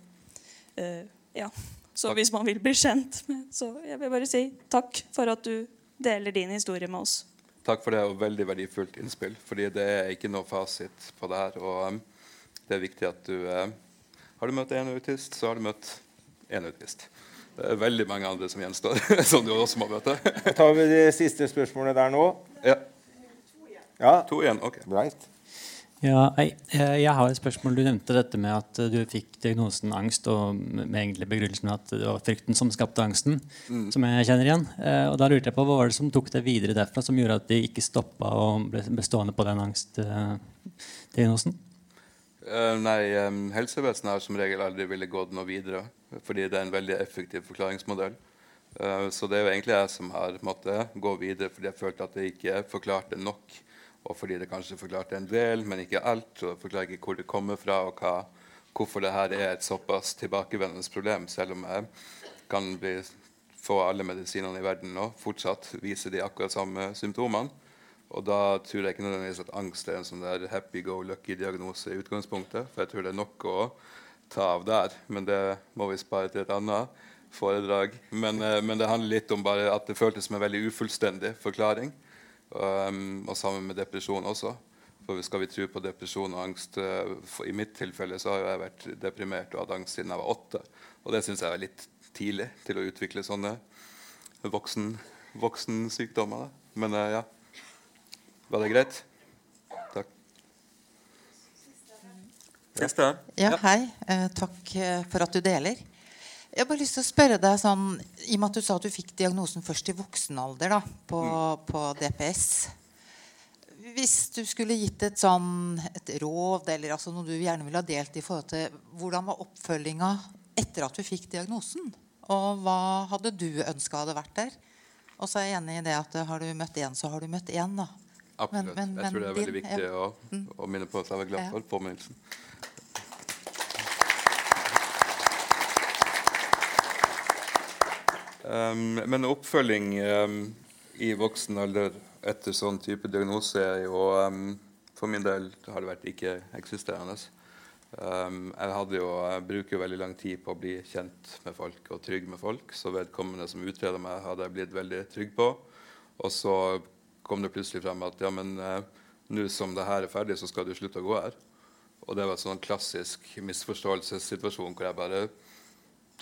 [SPEAKER 11] uh, ja. Så takk. hvis man vil bli kjent med Så jeg vil bare si takk for at du deler din historie med oss.
[SPEAKER 3] Takk for det, og veldig verdifullt innspill. fordi det er ikke noe fasit på det her. Og um, det er viktig at du uh, Har du møtt én autist, så har du møtt én autist. Det er veldig mange andre som gjenstår, som du også må møte.
[SPEAKER 4] Da tar vi de siste spørsmålene der nå.
[SPEAKER 3] Ja.
[SPEAKER 4] ja.
[SPEAKER 3] To igjen, ok.
[SPEAKER 4] Right.
[SPEAKER 12] Ja, jeg, jeg, har et spørsmål. Du nevnte dette med at du fikk diagnosen angst, og med egentlig begrunnelsen at det var frykten som skapte angsten, mm. som jeg kjenner igjen. Eh, og da lurte jeg på Hva var det som tok deg videre derfra, som gjorde at de ikke stoppa og ble bestående på den angstdiagnosen?
[SPEAKER 3] Uh, nei, um, helsevesenet har som regel aldri ville gått noe videre, fordi det er en veldig effektiv forklaringsmodell. Uh, så det er jo egentlig jeg som har måttet gå videre fordi jeg følte at det ikke forklarte nok og fordi det kanskje forklarte en del, men ikke alt. så forklarer jeg ikke hvor det kommer fra, og hva, hvorfor det her er et såpass tilbakevendende problem, selv om jeg kan bli, få alle medisinene i verden og fortsatt vise de akkurat samme symptomene. Og da tror jeg ikke nødvendigvis at angst er en sånn der happy go lucky-diagnose i utgangspunktet. For jeg tror det er nok å ta av der. Men det må vi spare til et annet foredrag. Men, eh, men det handler litt om bare at det føltes som en veldig ufullstendig forklaring. Um, og sammen med depresjon også. For skal vi tro på depresjon og angst uh, I mitt tilfelle så har jeg vært deprimert og hatt angst siden jeg var åtte. Og det syns jeg er litt tidlig til å utvikle sånne voksen, voksensykdommer. Men uh, ja. Var det greit? Takk.
[SPEAKER 13] Neste. Ja, hei. Uh, takk for at du deler. Jeg har bare lyst til å spørre deg sånn, I og med at du sa at du fikk diagnosen først i voksen alder da, på, mm. på, DPS. Hvis du skulle gitt et, sånn, et råd eller altså noe du gjerne ville ha delt i forhold til hvordan var oppfølginga etter at du fikk diagnosen? Og hva hadde du ønska hadde vært der? Og så er jeg enig i det at har du møtt én, så har du møtt én. da.
[SPEAKER 3] Absolutt. Men, men, jeg tror det er veldig viktig ja. å, mm. å, minne på at jeg var glad for påminnelsen. Um, men oppfølging um, i voksen alder etter sånn type diagnose er jo um, For min del har det vært ikke-eksisterende. jeg hadde jo, jeg bruker jo veldig lang tid på å bli kjent med folk og trygg med folk. Så vedkommende som utreda meg, hadde jeg blitt veldig trygg på. Og så kom det plutselig frem at ja, men uh, nå som det her er ferdig, så skal du slutte å gå her. Og det var en sånn klassisk misforståelsessituasjon hvor jeg bare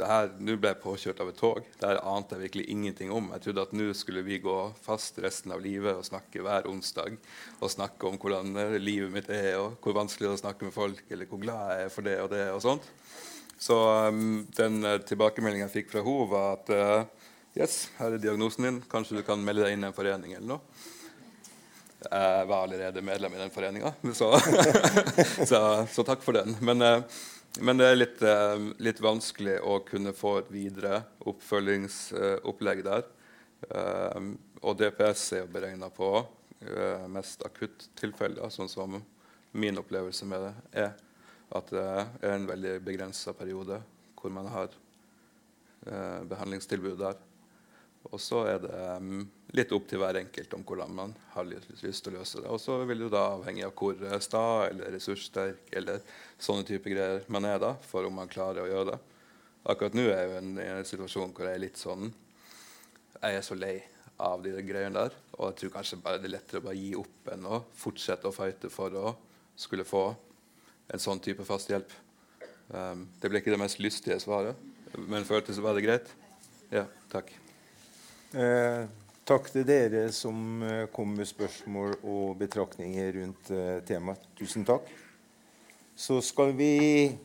[SPEAKER 3] nå ble jeg påkjørt av et tog. Det her ante jeg virkelig ingenting om. Jeg trodde at nå skulle vi gå fast resten av livet og snakke hver onsdag og snakke om hvordan eh, livet mitt er, og hvor vanskelig det er å snakke med folk, eller hvor glad jeg er for det og det. og sånt. Så um, den uh, tilbakemeldingen jeg fikk fra henne, var at uh, yes, her er diagnosen din. Kanskje du kan melde deg inn i en forening eller noe. Jeg var allerede medlem i den foreninga, så, så, så, takk for den. Men uh, men det er litt, eh, litt, vanskelig å kunne få et videre oppfølgingsopplegg der. Eh, og DPS er jo beregna på eh, mest akuttilfeller, sånn som min opplevelse med det er. At det er en veldig begrensa periode hvor man har behandlingstilbud der. Og så er det um, litt opp til hver enkelt om hvordan man har lyst til å løse det. Og så vil det da avhenge av hvor sta eller ressurssterk eller sånne type greier man er da, for om man klarer å gjøre det. Akkurat nå er jeg jo i en, situasjon hvor jeg er litt sånn Jeg er så lei av de greiene der. Og jeg tror kanskje bare det er lettere å bare gi opp enn å fortsette å fighte for å skulle få en sånn type fast hjelp. Um, det ble ikke det mest lystige svaret, men føltes det greit? Ja, takk.
[SPEAKER 4] Eh, takk til dere som eh, kom med spørsmål og betraktninger rundt eh, temaet. Tusen takk. Så skal vi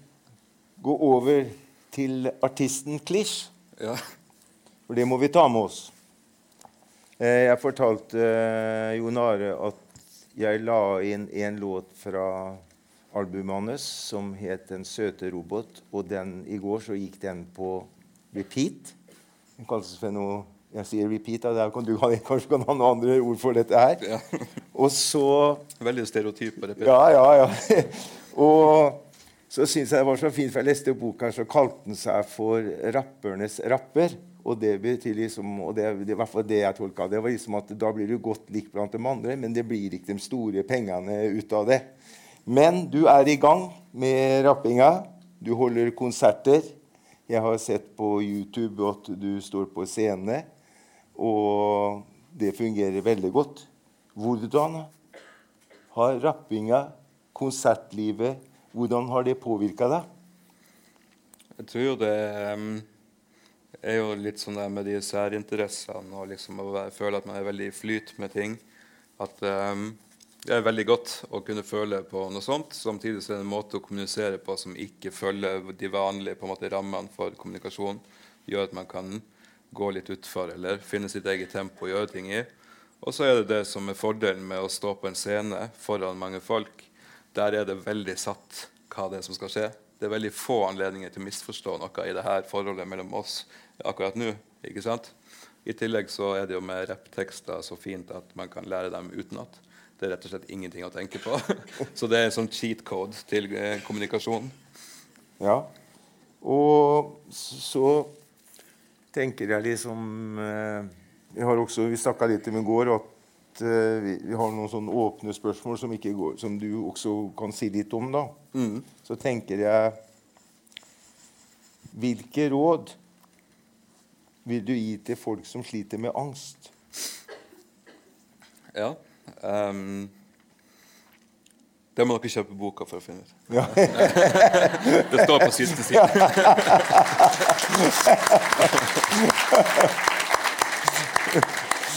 [SPEAKER 4] gå over til artisten Klisj.
[SPEAKER 3] Ja.
[SPEAKER 4] For det må vi ta med oss. Eh, jeg fortalte Jon Are at jeg la inn en låt fra albumet hans som het 'Den søte robot'. Og den, i går så gikk den på repeat. Den kalles for noe jeg sier 'repeat'. Da. Kan du kanskje kan ha noen andre ord for dette her.
[SPEAKER 3] Ja.
[SPEAKER 4] Og så
[SPEAKER 3] Veldig stereotyp.
[SPEAKER 4] Ja, ja, ja. og så syns jeg det var så fint, for jeg leste boka, så kalte den seg for 'Rappernes rapper'. Og det betyr liksom, og det, det, i hvert fall det jeg tolka det, var liksom at da blir du godt likt blant de andre, men det blir ikke de store pengene ut av det. Men du er i gang med rappinga. Du holder konserter. Jeg har sett på YouTube at du står på scene. Og det fungerer veldig godt. Hvordan har rappinga, konsertlivet, hvordan har det påvirka deg?
[SPEAKER 3] Jeg tror det er jo litt sånn der med de særinteressene og liksom å føle at man er veldig i flyt med ting. At det er veldig godt å kunne føle på noe sånt. Samtidig så er det en måte å kommunisere på som ikke følger de vanlige måte, rammene for kommunikasjon. Gjør at man kan gå litt utfor eller finne sitt eget tempo og gjøre ting i. Og så er det det som er fordelen med å stå på en scene foran mange folk. Der er det veldig satt hva det er som skal skje. Det er veldig få anledninger til å misforstå noe i det her forholdet mellom oss akkurat nå. ikke sant? I tillegg så er det jo med rapptekster så fint at man kan lære dem utenat. Det er rett og slett ingenting å tenke på. Så det er en sånn cheat code til eh, kommunikasjon.
[SPEAKER 4] Ja. Og så tenker jeg liksom eh, Vi har også, vi snakka litt om i går at eh, vi, vi, har noen sånne åpne spørsmål som, går, som, du også kan si litt om. da. Mm. Så tenker jeg Hvilke råd vil du gi til folk som sliter med angst?
[SPEAKER 3] Ja. Um, det må dere kjøpe boka for å finne ut. Ja. det står på siste side.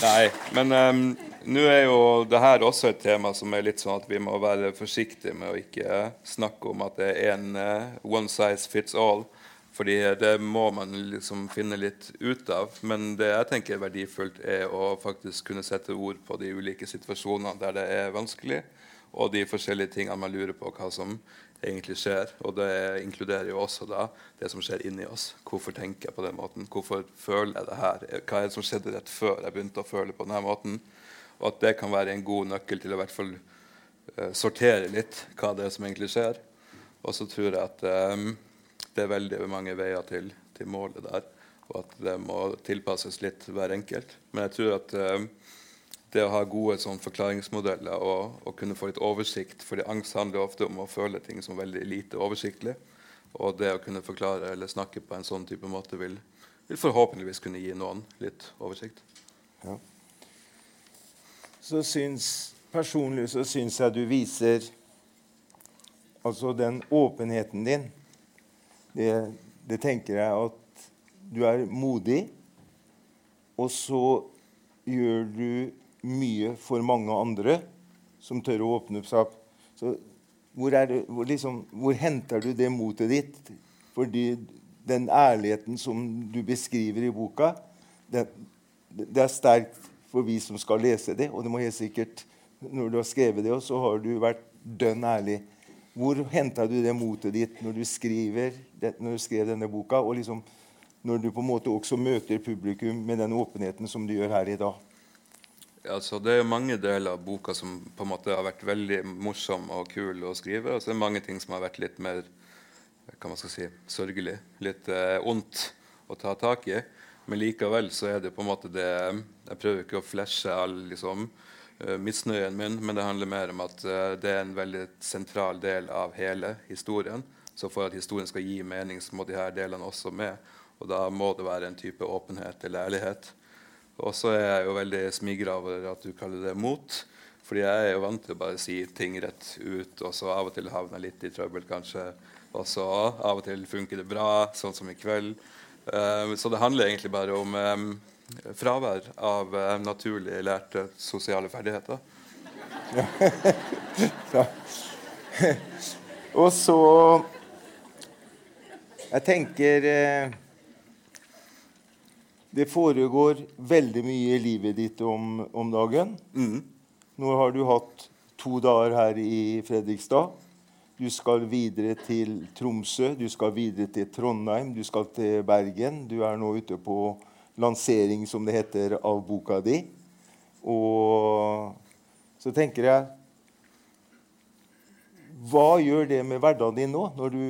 [SPEAKER 3] Nei, men um, nå er jo det her også et tema som er litt sånn at vi må være forsiktige med å ikke snakke om at det er en uh, one size fits all. Fordi det må man liksom finne litt ut av. Men det jeg tenker er verdifullt, er å faktisk kunne sette ord på de ulike situasjonene der det er vanskelig, og de forskjellige tingene man lurer på hva som egentlig skjer. Og det inkluderer jo også da det som skjer inni oss. Hvorfor tenker jeg på den måten? Hvorfor føler jeg det her? Hva er det som skjedde rett før jeg begynte å føle på denne måten? Og at det kan være en god nøkkel til å i hvert fall uh, sortere litt hva det er som egentlig skjer. Og så tror jeg at um, det er veldig mange veier til, til, målet der, og at det må tilpasses litt hver enkelt. Men jeg tror at uh, det å ha gode sånn, forklaringsmodeller og, og, kunne få litt oversikt fordi angst handler ofte om å føle ting som veldig lite oversiktlig. Og det å kunne forklare eller snakke på en sånn type måte vil, vil forhåpentligvis kunne gi noen litt oversikt. Ja.
[SPEAKER 4] Så syns, personlig så syns jeg du viser altså den åpenheten din det, det, tenker jeg at du er modig, og så gjør du mye for mange andre som tør å åpne opp seg. Så hvor, det, hvor, liksom, hvor, henter du det motet ditt? Fordi den ærligheten som du beskriver i boka, det, det er sterkt for vi som skal lese det. Og det må helt sikkert, når du har skrevet det, så har du vært dønn ærlig. Hvor henta du det motet ditt når du, skriver, når du skrev denne boka, og liksom når du på en måte også møter publikum med den åpenheten som du gjør her i dag?
[SPEAKER 3] Altså, det er mange deler av boka som på en måte har vært veldig morsom og kul å skrive. Og så er det mange ting som har vært litt mer hva man skal si, sørgelig. Litt eh, ondt å ta tak i. Men likevel så er det på en måte det Jeg prøver ikke å flashe all liksom, uh, misnøyen min, men det handler mer om at uh, det er en veldig sentral del av hele historien. Så for at historien skal gi mening, så må de her delene også med. Og da må det være en type åpenhet eller ærlighet. Og så er jeg jo veldig smigra over at du kaller det mot. Fordi jeg er jo vant til å bare si ting rett ut, og så av og til havner jeg litt i trøbbel, kanskje. Og så av og til funker det bra, sånn som i kveld. Uh, så det handler egentlig bare om um, fravær av uh, naturlig lærte sosiale ferdigheter.
[SPEAKER 4] ja. Og så Jeg tenker eh, Det foregår veldig mye i livet ditt om, om dagen. Mm. Nå har du hatt to dager her i Fredrikstad. Du skal videre til Tromsø, du skal videre til Trondheim, du skal til Bergen. Du er nå ute på lansering, som det heter, av boka di. Og så tenker jeg Hva gjør det med hverdagen din nå? Når du,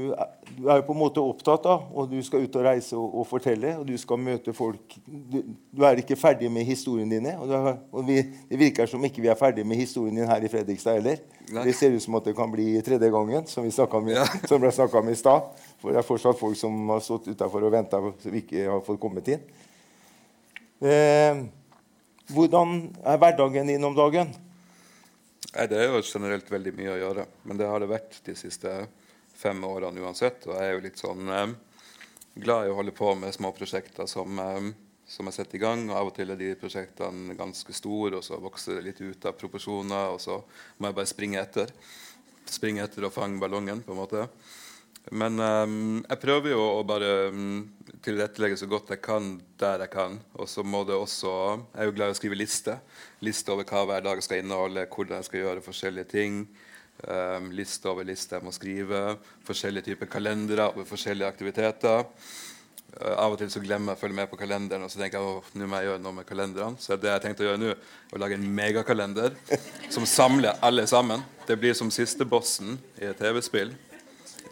[SPEAKER 4] du er jo på en måte opptatt, da, og du skal ut og reise og, og fortelle, og du skal møte folk Du, du er ikke ferdig med historien dine. Og, er, og vi, det virker som ikke vi er ferdig med historien din her i Fredrikstad heller. Nei. Det ser ut som at det kan bli tredje gangen, som, vi om, ja. som ble snakka om i stad. For det er fortsatt folk som har stått utafor og venta, som ikke har fått kommet inn. Eh, hvordan er hverdagen din om dagen?
[SPEAKER 3] Nei, det er jo generelt veldig mye å gjøre. Men det har det vært de siste fem årene uansett. Og jeg er jo litt sånn um, glad i å holde på med små prosjekter som, um, som jeg setter i gang. og Av og til er de prosjektene ganske store, og så vokser det litt ut av proporsjoner. Og så må jeg bare springe etter. Springe etter og fange ballongen, på en måte. Men um, jeg prøver jo å bare um, tilrettelegge så godt jeg kan der jeg kan. Og så må det også Jeg er jo glad i å skrive liste. Liste over hva hver dag skal inneholde, hvordan jeg skal gjøre forskjellige ting. Um, liste over liste jeg må skrive. Forskjellige typer kalendere over forskjellige aktiviteter. Uh, av og til så glemmer jeg å følge med på kalenderen, og så tenker jeg at nå må jeg gjøre noe med kalenderen. Så det jeg tenkte å gjøre nå, å lage en megakalender som samler alle sammen. Det blir som siste bossen i et TV-spill.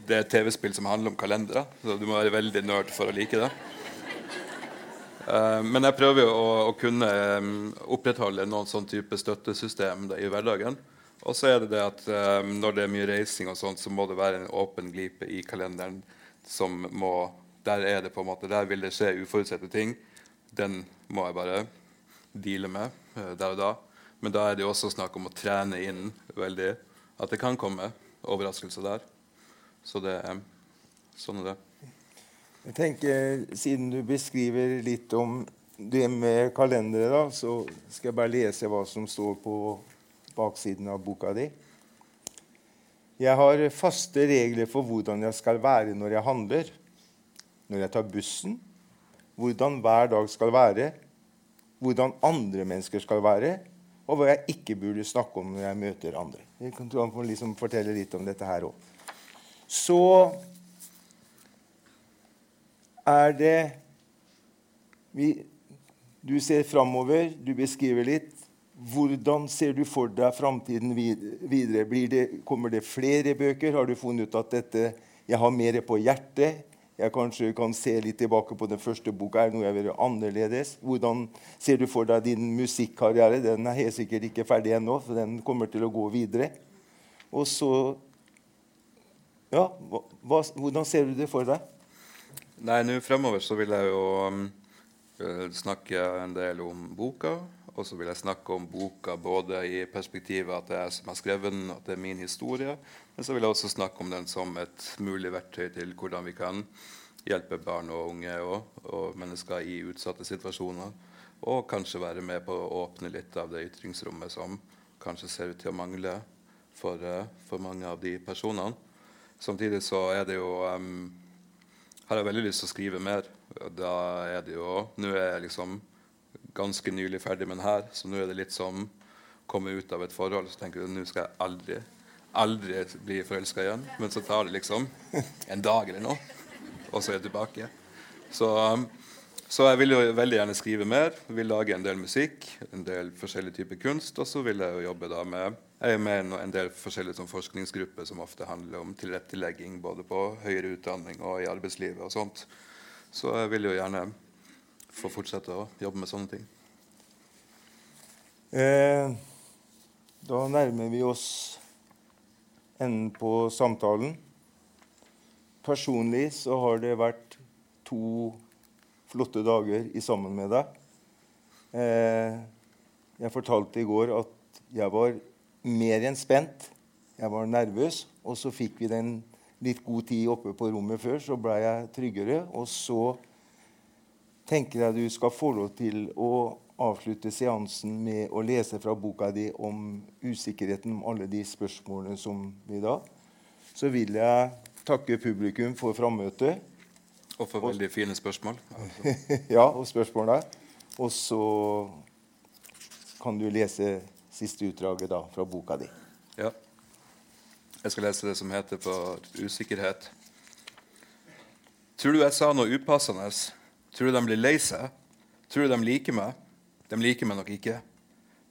[SPEAKER 3] Det er et TV-spill som handler om kalendere, så du må være veldig nerd for å like det. Uh, men jeg prøver jo å, å kunne um, opprettholde noen sånn type støttesystem da, i hverdagen. Og så er det det at um, når det er mye reising, og sånt, så må det være en åpen glipe i kalenderen som må der er det på en måte, der vil det skje uforutsette ting. Den må jeg bare deale med uh, der og da. Men da er det jo også snakk om å trene inn veldig at det kan komme overraskelser der. Så det er sånn er det.
[SPEAKER 4] Jeg tenker, Siden du beskriver litt om det med kalendere, da, så skal jeg bare lese hva som står på baksiden av boka di. Jeg har faste regler for hvordan jeg skal være når jeg handler når jeg tar bussen, hvordan hver dag skal være, hvordan andre mennesker skal være, og hva jeg ikke burde snakke om når jeg møter andre. Jeg kan liksom fortelle litt om dette her òg. Så er det vi, Du ser framover, du beskriver litt. Hvordan ser du for deg framtiden videre? Det, kommer det flere bøker? Har du funnet ut at dette, jeg har mer på hjertet? jeg kanskje kan se litt tilbake på den første boka. Er noe jeg vil gjøre annerledes? Hvordan ser du for deg din musikkarriere? Den er helt sikkert ikke ferdig ennå, for den kommer til å gå videre. Og så Ja, hva, hvordan ser du det for deg?
[SPEAKER 3] Nei, nå fremover så vil jeg jo um, snakke en del om boka. Og så vil jeg snakke om boka både i perspektivet at det er jeg som har skrevet den, at det er min historie, men så vil jeg også snakke om den som et mulig verktøy til hvordan vi kan hjelpe barn og unge og, og mennesker i utsatte situasjoner. Og kanskje være med på å åpne litt av det ytringsrommet som kanskje ser ut til å mangle for, uh, for mange av de personene. Samtidig så er det jo um, har jeg veldig lyst til å skrive mer. Da er det jo Nå er jeg liksom ganske nylig ferdig med den her, så nå er det litt som å komme ut av et forhold. Så tenker du nå skal jeg aldri, aldri bli forelska igjen. Men så tar det liksom en dag eller noe, og så er jeg tilbake. Så, så jeg vil jo veldig gjerne skrive mer. Vil lage en del musikk, en del forskjellig type kunst. Og så vil jeg jo jobbe da med jeg er med en del forskjellige sånn, forskningsgrupper som ofte handler om tilrettelegging både på høyere utdanning og i arbeidslivet og sånt. Så jeg vil jo gjerne få fortsette å jobbe med sånne ting?
[SPEAKER 4] Eh, da nærmer vi oss enden på samtalen. Personlig så har det vært to flotte dager i sammen med deg. Eh, jeg fortalte i går at jeg var mer enn spent. Jeg var nervøs. Og så fikk vi den litt god tid oppe på rommet før, så ble jeg tryggere. Og så tenker jeg du skal få lov til å avslutte seansen med å lese fra boka di om usikkerheten om alle de spørsmålene som vi da Så vil jeg takke publikum for frammøtet.
[SPEAKER 3] Og for veldig fine spørsmål.
[SPEAKER 4] ja, og spørsmålene. Og så kan du lese siste utdraget da, fra boka di.
[SPEAKER 3] Ja. Jeg skal lese det som heter for usikkerhet. Tror du jeg sa noe upassende? Tror du de blir lei seg? Tror du de liker meg? De liker meg nok ikke.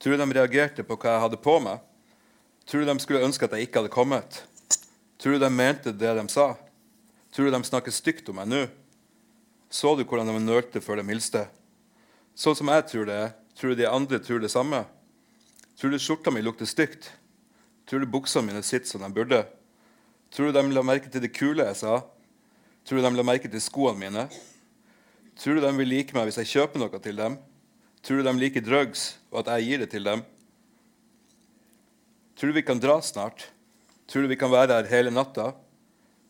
[SPEAKER 3] Tror du de reagerte på hva jeg hadde på meg? Tror du de skulle ønske at jeg ikke hadde kommet? Tror du de mente det de sa? Tror du de snakker stygt om meg nå? Så du hvordan de nølte før de hilste? Sånn som jeg tror det er, tror du de andre tror det samme? Tror du skjorta mi lukter stygt? Tror du buksene mine sitter som de burde? Tror du de la merke til det kule jeg sa? Tror du de la merke til skoene mine? Tror du de vil like meg hvis jeg kjøper noe til dem? Tror du de liker drugs, og at jeg gir det til dem? Tror du vi kan dra snart? Tror du vi kan være her hele natta?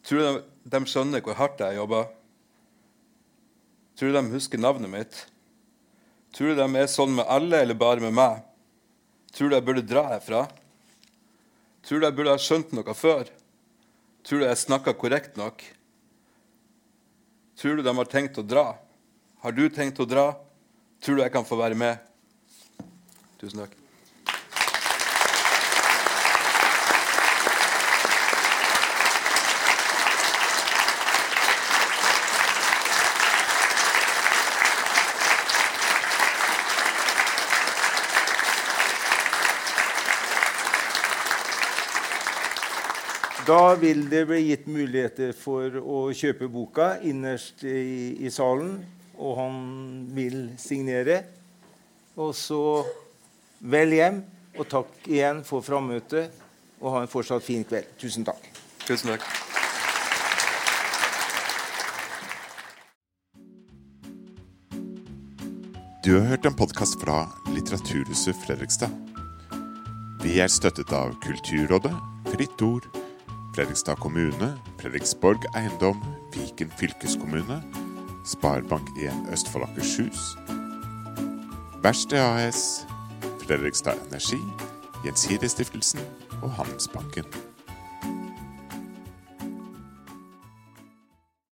[SPEAKER 3] Tror du de, de skjønner hvor hardt jeg jobber? Tror du de husker navnet mitt? Tror du de er sånn med alle, eller bare med meg? Tror du jeg burde dra herfra? Tror du jeg burde ha skjønt noe før? Tror du jeg snakka korrekt nok? Tror du de har tenkt å dra? Har du tenkt å dra? Tror du jeg kan få være med? Tusen takk.
[SPEAKER 4] Da vil det bli gitt muligheter for å kjøpe boka innerst i, i salen. Og han vil signere. Og så vel hjem, og takk igjen for frammøtet. Og ha en fortsatt fin kveld. Tusen takk.
[SPEAKER 3] Tusen takk.
[SPEAKER 14] Du har hørt en podkast fra Litteraturhuset Fredrikstad. Vi er støttet av Kulturrådet, Fritt Ord, Fredrikstad kommune, Fredriksborg eiendom, Viken fylkeskommune, Sparebank1 Østfold Akershus, Verksted AS, Fredrikstad Energi, Gjensidigestiftelsen og Handelsbanken.